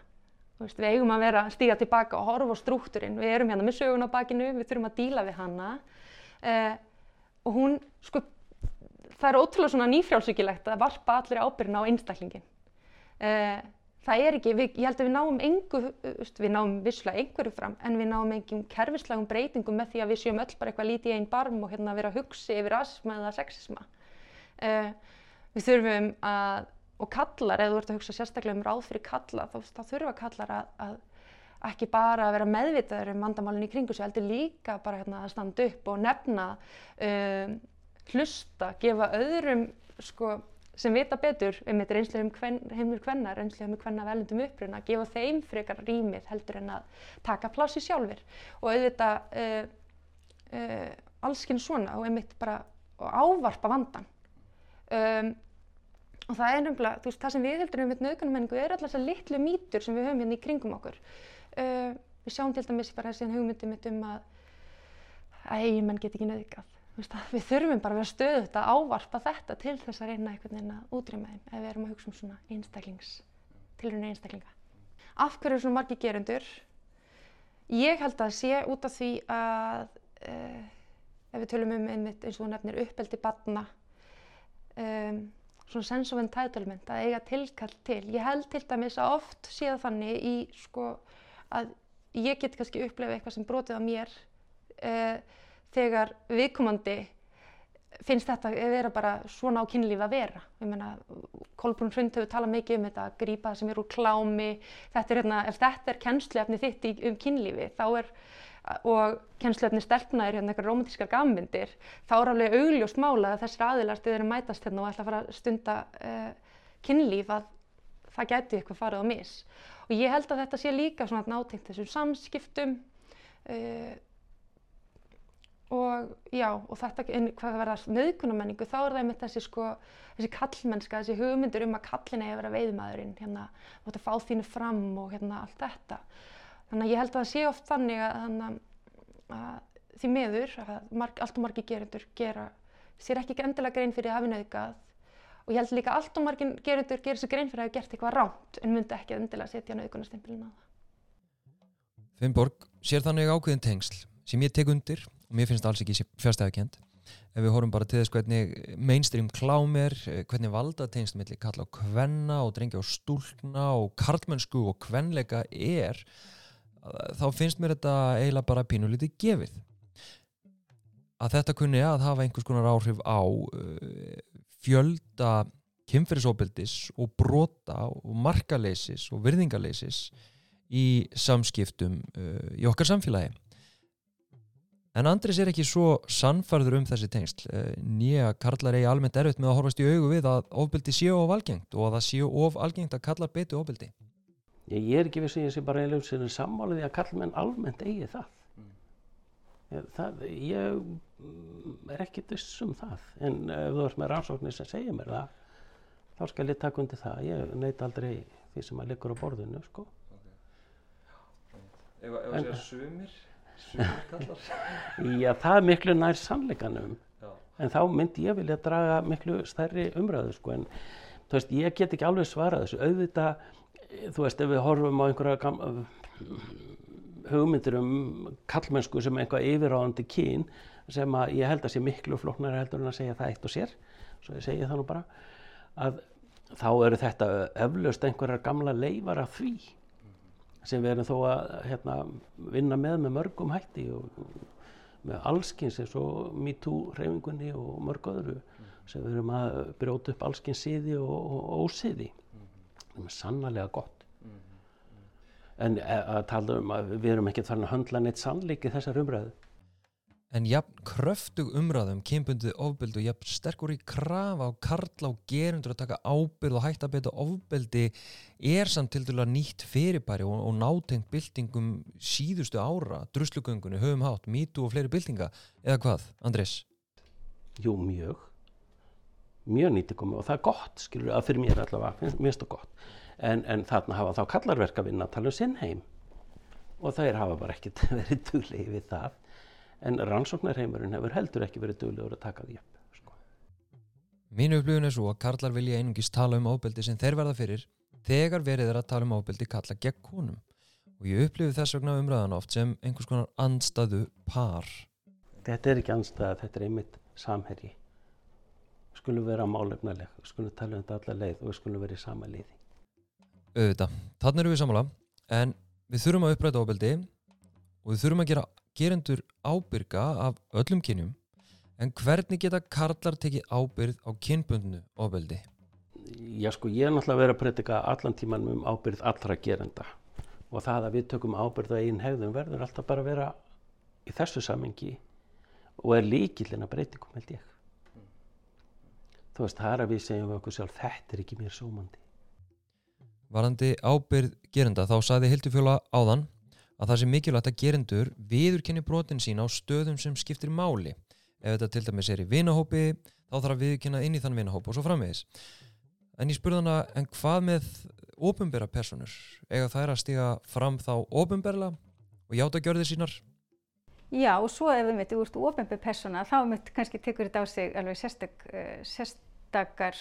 veist, við eigum að vera að stíga tilbaka og horfa á struktúrin, við erum hérna með sögun á bakinu við þurfum að díla við hanna uh, og hún sko það er ótrúlega svona nýfrjálsvíkilegt að varpa allir ábyrgina á einstaklingin. Uh, það er ekki, við, ég held að við náum engu, við náum visslega einhverju fram en við náum engum kerfislegum breytingum með því að við séum öll bara eitthvað lítið í einn barm og hérna vera að hugsa yfir asma eða sexisma. Uh, við þurfum að, og kallar, ef þú ert að hugsa sérstaklega um ráð fyrir kalla, þá, þá þurfa kallar að, að ekki bara að vera meðvitaður um vandamálinn í kringu sig, heldur líka bara hérna, að standa upp og nefna um, hlusta, gefa öðrum sko, sem vita betur um þetta reynslega um heimur hvenna, reynslega um hvenna velundum uppruna, gefa þeim frekar rýmið heldur en að taka plási sjálfur og auðvitað uh, uh, allskinn svona og einmitt bara ávarpa vandan. Um, og það er nefnilega, þú veist, það sem við heldur um þetta nöðgunamenningu er alltaf þessar litlu mítur sem við höfum hérna í kringum okkur. Uh, við sjáum til dæmis bara þessi hugmyndum um að að eigimenn get ekki nöðgað við þurfum bara að vera stöðut að ávarpa þetta til þess að reyna einhvern veginn að útrýma þeim ef við erum að hugsa um svona einstaklings tilhörinu einstaklinga. Af hverju er svona margi gerundur? Ég held að sé út af því að uh, ef við tölum um einmitt eins og nefnir uppeldi batna um, svona sense of entitlement að eiga tilkall til. Ég held til dæmis að oft sé það þannig í sko að ég get kannski upplefa eitthvað sem brotið á mér uh, þegar viðkomandi finnst þetta að vera bara svona á kynlífi að vera. Ég meina, Kolbrún Hrund hefur talað mikið um þetta, að grípa það sem er úr klámi, þetta er hérna, ef þetta er kennsluefni þitt í, um kynlífi, þá er, og kennsluefni stelpna er hérna eitthvað romantískar gammyndir, þá er alveg augljóst mála að þessir aðilar stuður að mætast hérna og ætla að fara að stunda uh, kynlíf að það gæti eitthvað farið á mis. Og ég held að þetta sé líka svona nátengt þessum samskiptum, uh, og já, og þetta, en hvað verða nöðgunamenningu, þá er það einmitt þessi sko, þessi kallmennska, þessi hugmyndur um að kallin eigi að vera veiðmaðurinn, hérna, mátt að fá þínu fram og hérna allt þetta. Þannig að ég held að það sé oft þannig að, að, að því meður, að marg, allt og margi gerendur gera, sér ekki endilega grein fyrir að hafi nöðgað og ég held líka að allt og margi gerendur gera sér grein fyrir að hafa gert eitthvað ránt en myndi ekki endilega setja nöðgunarstimpilin á það. Finnborg, sér þannig ákveðin tengsl sem ég tek undir og mér finnst það alls ekki fjárstæðakent ef við horfum bara til þess hvernig mainstream klám er, hvernig valda tengsl millir kalla á kvenna og drengja á stúlna og karlmennsku og kvenleika er þá finnst mér þetta eiginlega bara pínulítið gefið að þetta kunni að hafa einhvers konar áhrif á uh, fjölda kynferðisóbildis og brota og markaleysis og virðingaleysis í samskiptum uh, í okkar samfélagi. En Andris er ekki svo sannfarður um þessi tengsl. Uh, nýja karlar eigi almennt erfitt með að horfast í augu við að ofbeldi séu of algengt og að það séu of algengt að kallar beitu ofbeldi. Ég, ég er ekki við sem ég sé bara eiginlega sem er sammálaði að kallmenn almennt eigi það. Ég, það, ég mm, er ekki viss um það, en ef þú ert með rannsóknir sem segir mér það, þá skal ég taka undir það. Ég neit aldrei því sem að liggur á borðinu, sko. Ef að segja sumir? Já, það er miklu nær sannleikanum, Já. en þá myndi ég vilja draga miklu stærri umræðu, sko, en þú veist, ég get ekki alveg svarað þessu. Auðvitað, þú veist, ef við horfum á einhverja hugmyndir um kallmennsku sem einhvað yfirráðandi kyn sem að ég held að sé miklu flóknari heldur en að segja það eitt og sér svo ég segi það nú bara að þá eru þetta eflaust einhverjar gamla leifar af því sem við erum þó að hérna, vinna með með mörgum hætti og með allskins eins og MeToo hreyfingunni og mörg öðru sem við erum að brjóta upp allskins síði og, og ósíði það er sannarlega gott. En e, að tala um að við erum ekki farin að höndla neitt sannleik í þessar umræðu En jafn kröftug umræðum kynbundið ofbeldi og jafn sterkur í krafa á karla og gerundur að taka ábyrð og hætta að beita ofbeldi er samt til dæla nýtt fyrirbæri og, og nátengt byltingum síðustu ára, druslugöngunni, höfum hátt, mýtu og fleiri byltinga, eða hvað, Andrés? Jú, mjög. Mjög nýtti komið og það er gott skilur að fyrir mér allavega, finnst það gott. En, en þarna hafa þá kallarverk að vinna að tala um sinn heim og þeir hafa bara ekkert verið duglegi við það en rannsóknarheimurinn hefur heldur ekki verið duglegur að taka því upp sko. Mínu upplifun er svo að karlar vilja einungis tala um ofbeldi sem þeir verða fyrir þegar verið er að tala um ofbeldi kalla gegn konum og ég upplifi þess vegna umræðan oft sem einhvers konar andstæðu par. Þetta er ekki anstæða, þetta er einmitt samherji við skulum vera málefnaleg við skulum tala um þetta alla leið og við skulum vera í sama liði Auðvitað, þannig erum við samála en við þurfum að uppræta ofbeldi og við þurfum að gera gerendur ábyrga af öllum kynjum en hvernig geta karlar tekið ábyrð á kynbundnu ofbeldi? Já sko, ég er náttúrulega verið að predika allan tíman um ábyrð allra gerenda og það að við tökum ábyrð á einn hegðum verður alltaf bara að vera í þessu samengi og er líkillin að breytingum held ég. Þú veist, það er að við segjum við okkur sjálf, þetta er ekki mér sómandi. Varandi ábyrð gerenda þá saði Hildufjóla áðan að það sé mikilvægt að gerendur viðurkenni brotin sín á stöðum sem skiptir máli. Ef þetta til dæmis er í vinahópi þá þarf að viðurkenna inn í þann vinahóp og svo framvegis. En ég spurði hana, en hvað með ofinbera personur? Ega þær að stiga fram þá ofinberla og játa gjörðir sínar? Já, og svo ef við mitt úr ofinber persóna, þá mitt kannski tekur þetta á sig alveg sérstak, uh, sérstakar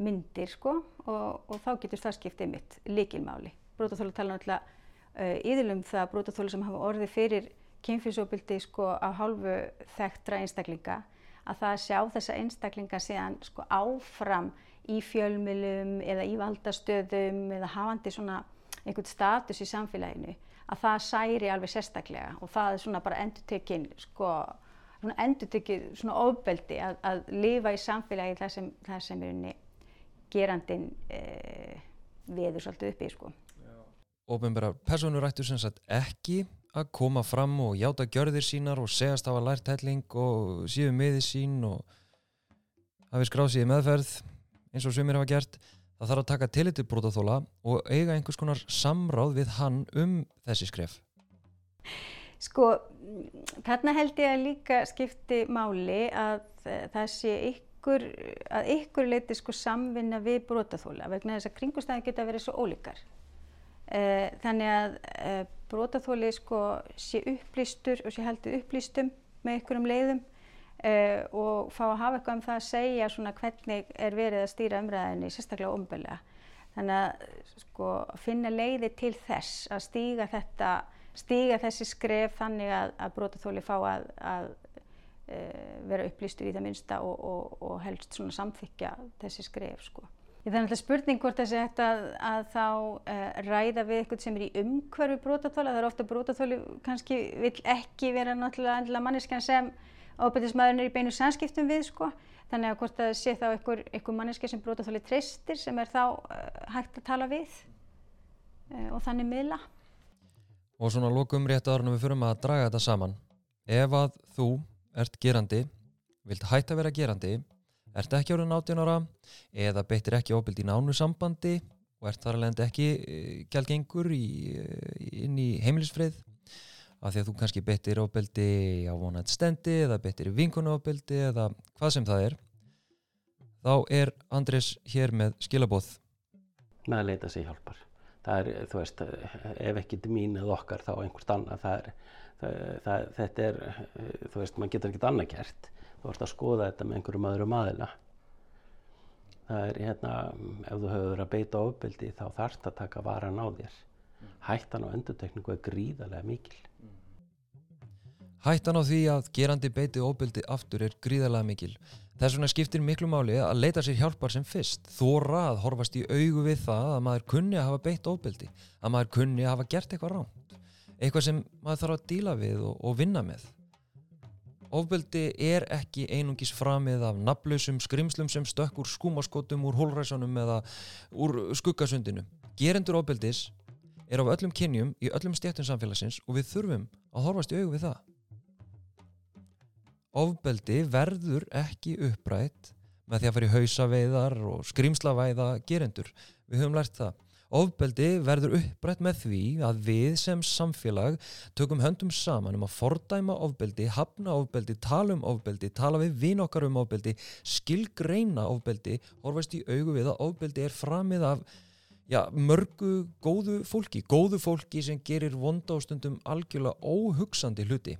myndir, sko, og, og þá getur það skiptið mitt líkilmáli. Brótaþóla tala náttúrulega uh, yðurlum það brótaþóla sem hafa orðið fyrir kynfyrsóbildi, sko, á hálfu þekktra einstaklinga, að það sjá þessa einstaklinga síðan, sko, áfram í fjölmilum eða í valdastöðum eða hafandi svona einhvern status í samfélaginu að það særi alveg sérstaklega og það er svona bara endurtekinn sko, svona endurtekið svona ofbeldi að, að lifa í samfélagi þar sem, sem er unni gerandin eh, veður svolítið uppi sko. Ofinbera personur ættu sem sagt ekki að koma fram og játa gjörðir sínar og segast hafa lært helling og síðu miði sín og hafi skráð síði meðferð eins og sumir hafa gert það þarf að taka tillit til brotaþóla og eiga einhvers konar samráð við hann um þessi skref Sko, þarna held ég að líka skipti máli að það sé ykkur, að ykkur leiti sko samvinna við brotaþóla vegna þess að kringustæði geta verið svo ólíkar. Þannig að brotaþóli sko sé upplýstur og sé heldur upplýstum með ykkur um leiðum Uh, og fá að hafa eitthvað um það að segja svona hvernig er verið að stýra umræðinni sérstaklega umbelega. Þannig að sko, finna leiði til þess að stíga, þetta, stíga þessi skref þannig að, að brotaþóli fá að, að uh, vera upplýstur í það minnsta og, og, og helst samþykja þessi skref. Sko. Það er náttúrulega spurning hvort þessi hægt að, að þá uh, ræða við eitthvað sem er í umhverfi brotaþóla. Það er ofta brotaþóli kannski vil ekki vera náttúrulega manneskjan sem ábyrðismæðurinn er í beinu samskiptum við sko. Þannig að hvort það sé þá einhver, einhver manneski sem brotaþóli treystir sem er þá uh, hægt að tala við uh, og þannig miðla. og svona lokum rétt ára við förum að draga þetta saman ef að þú ert gerandi vilt hætta að vera gerandi ert ekki árið 18 ára eða beittir ekki óbild í nánu sambandi og ert þar alveg ekki gælgengur í, inn í heimilisfrið? Af því að þú kannski beittir óbildi á vonandi stendi eða beittir vinkunu óbildi eða hvað sem það er þá er Andris hér með skilabóð með að leita sig hjálpar. Það er, þú veist, ef ekki mín eða okkar þá einhvert annað. Það er, það, það, þetta er þú veist, maður getur ekkert annað gert þú ert að skoða þetta með einhverjum öðrum aðila það er hérna ef þú hefur verið að beita ofbeldi þá þarfst að taka varan á þér hættan á endutekningu er gríðarlega mikil Hættan á því að gerandi beiti ofbeldi aftur er gríðarlega mikil Þess vegna skiptir miklu máli að leita sér hjálpar sem fyrst. Þóra að horfast í augu við það að maður kunni að hafa beitt ofbeldi, að maður kunni að hafa gert eitthvað ránt. Eitthvað sem maður þarf að díla við og, og vinna með. Ofbeldi er ekki einungis framið af naflösum skrimslum sem stökk úr skúmaskotum, úr hólræsunum eða úr skuggasundinu. Gerendur ofbeldis er af öllum kynjum í öllum stjættum samfélagsins og við þurfum að horfast í augu við það ofbeldi verður ekki upprætt með því að fara í hausaveiðar og skrimslavæða gerendur. Við höfum lært það. Ofbeldi verður upprætt með því að við sem samfélag tökum höndum saman um að fordæma ofbeldi, hafna ofbeldi, tala um ofbeldi, tala við vinn okkar um ofbeldi, skilgreina ofbeldi, horfast í augu við að ofbeldi er framið af já, mörgu góðu fólki, góðu fólki sem gerir vonda á stundum algjörlega óhugsandi hluti.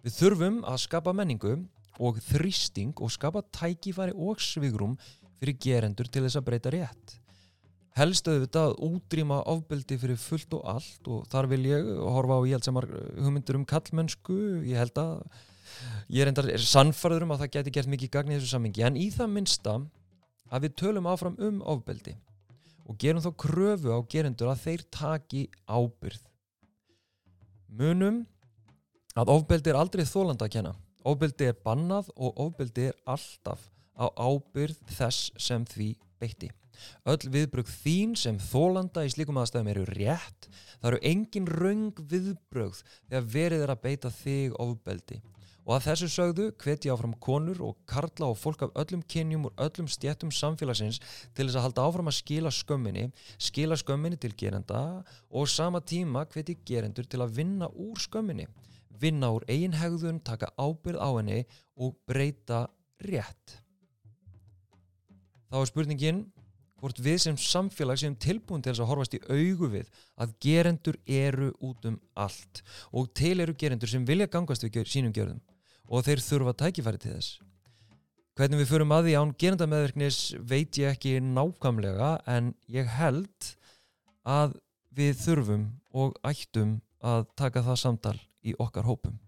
Við þurfum að skapa menningu og þrýsting og skapa tækifæri og svigrum fyrir gerendur til þess að breyta rétt. Helst auðvitað að útrýma ofbeldi fyrir fullt og allt og þar vil ég horfa á ég held sem hugmyndur um kallmennsku, ég held að ég er, er sannfarður um að það geti gert mikið gagn í þessu sammingi en í það minnsta að við tölum áfram um ofbeldi og gerum þá kröfu á gerendur að þeir taki ábyrð. Munum að ofbeldi er aldrei þólanda að kenna. Ofbeldi er bannað og ofbeldi er alltaf á ábyrð þess sem því beitti öll viðbrögg þín sem þólanda í slíkum aðstæðum eru rétt. Það eru engin raung viðbrögg þegar verið er að beita þig ofbeldi. Og að þessu sögðu hveti áfram konur og karla og fólk af öllum kynjum og öllum stjættum samfélagsins til þess að halda áfram að skila skömminni skila skömminni til gerenda og sama tíma hveti gerendur til að vinna úr skömminni. Vinna úr eigin hegðun, taka ábyrð á henni og breyta rétt. Þá er spurningin hvort við sem samfélag sem tilbúin til þess að horfast í augu við að gerendur eru út um allt og til eru gerendur sem vilja gangast við sínum gjörðum og þeir þurfa tækifæri til þess. Hvernig við förum að því án gerendameðverknis veit ég ekki nákvæmlega en ég held að við þurfum og ættum að taka það samtal í okkar hópum.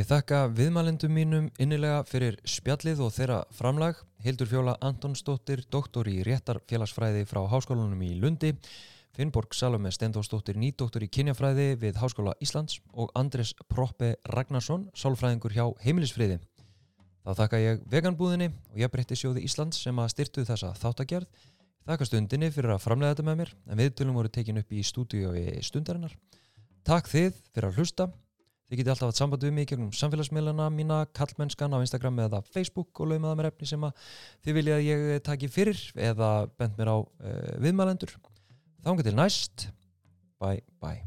Ég þakka viðmælendum mínum innilega fyrir spjallið og þeirra framlag. Hildur Fjóla Antonsdóttir, doktor í réttarfélagsfræði frá Háskólanum í Lundi, Finnborg Salome Stendósdóttir, nýdoktor í kynjafræði við Háskóla Íslands og Andres Proppe Ragnarsson, sálfræðingur hjá Heimilisfriði. Þá þakka ég veganbúðinni og ég breytti sjóði Íslands sem að styrtu þessa þáttagerð Takk að stundinni fyrir að framlega þetta með mér en viðtölum voru tekin upp í stúdíu í stundarinnar. Takk þið fyrir að hlusta. Þið getið alltaf að sambandi um mig í gegnum samfélagsmiðlana mína, kallmennskan á Instagram eða Facebook og laumaða mér efni sem að þið vilja að ég eh, taki fyrir eða bend mér á uh, viðmælendur. Þá enga til næst. Bye, bye.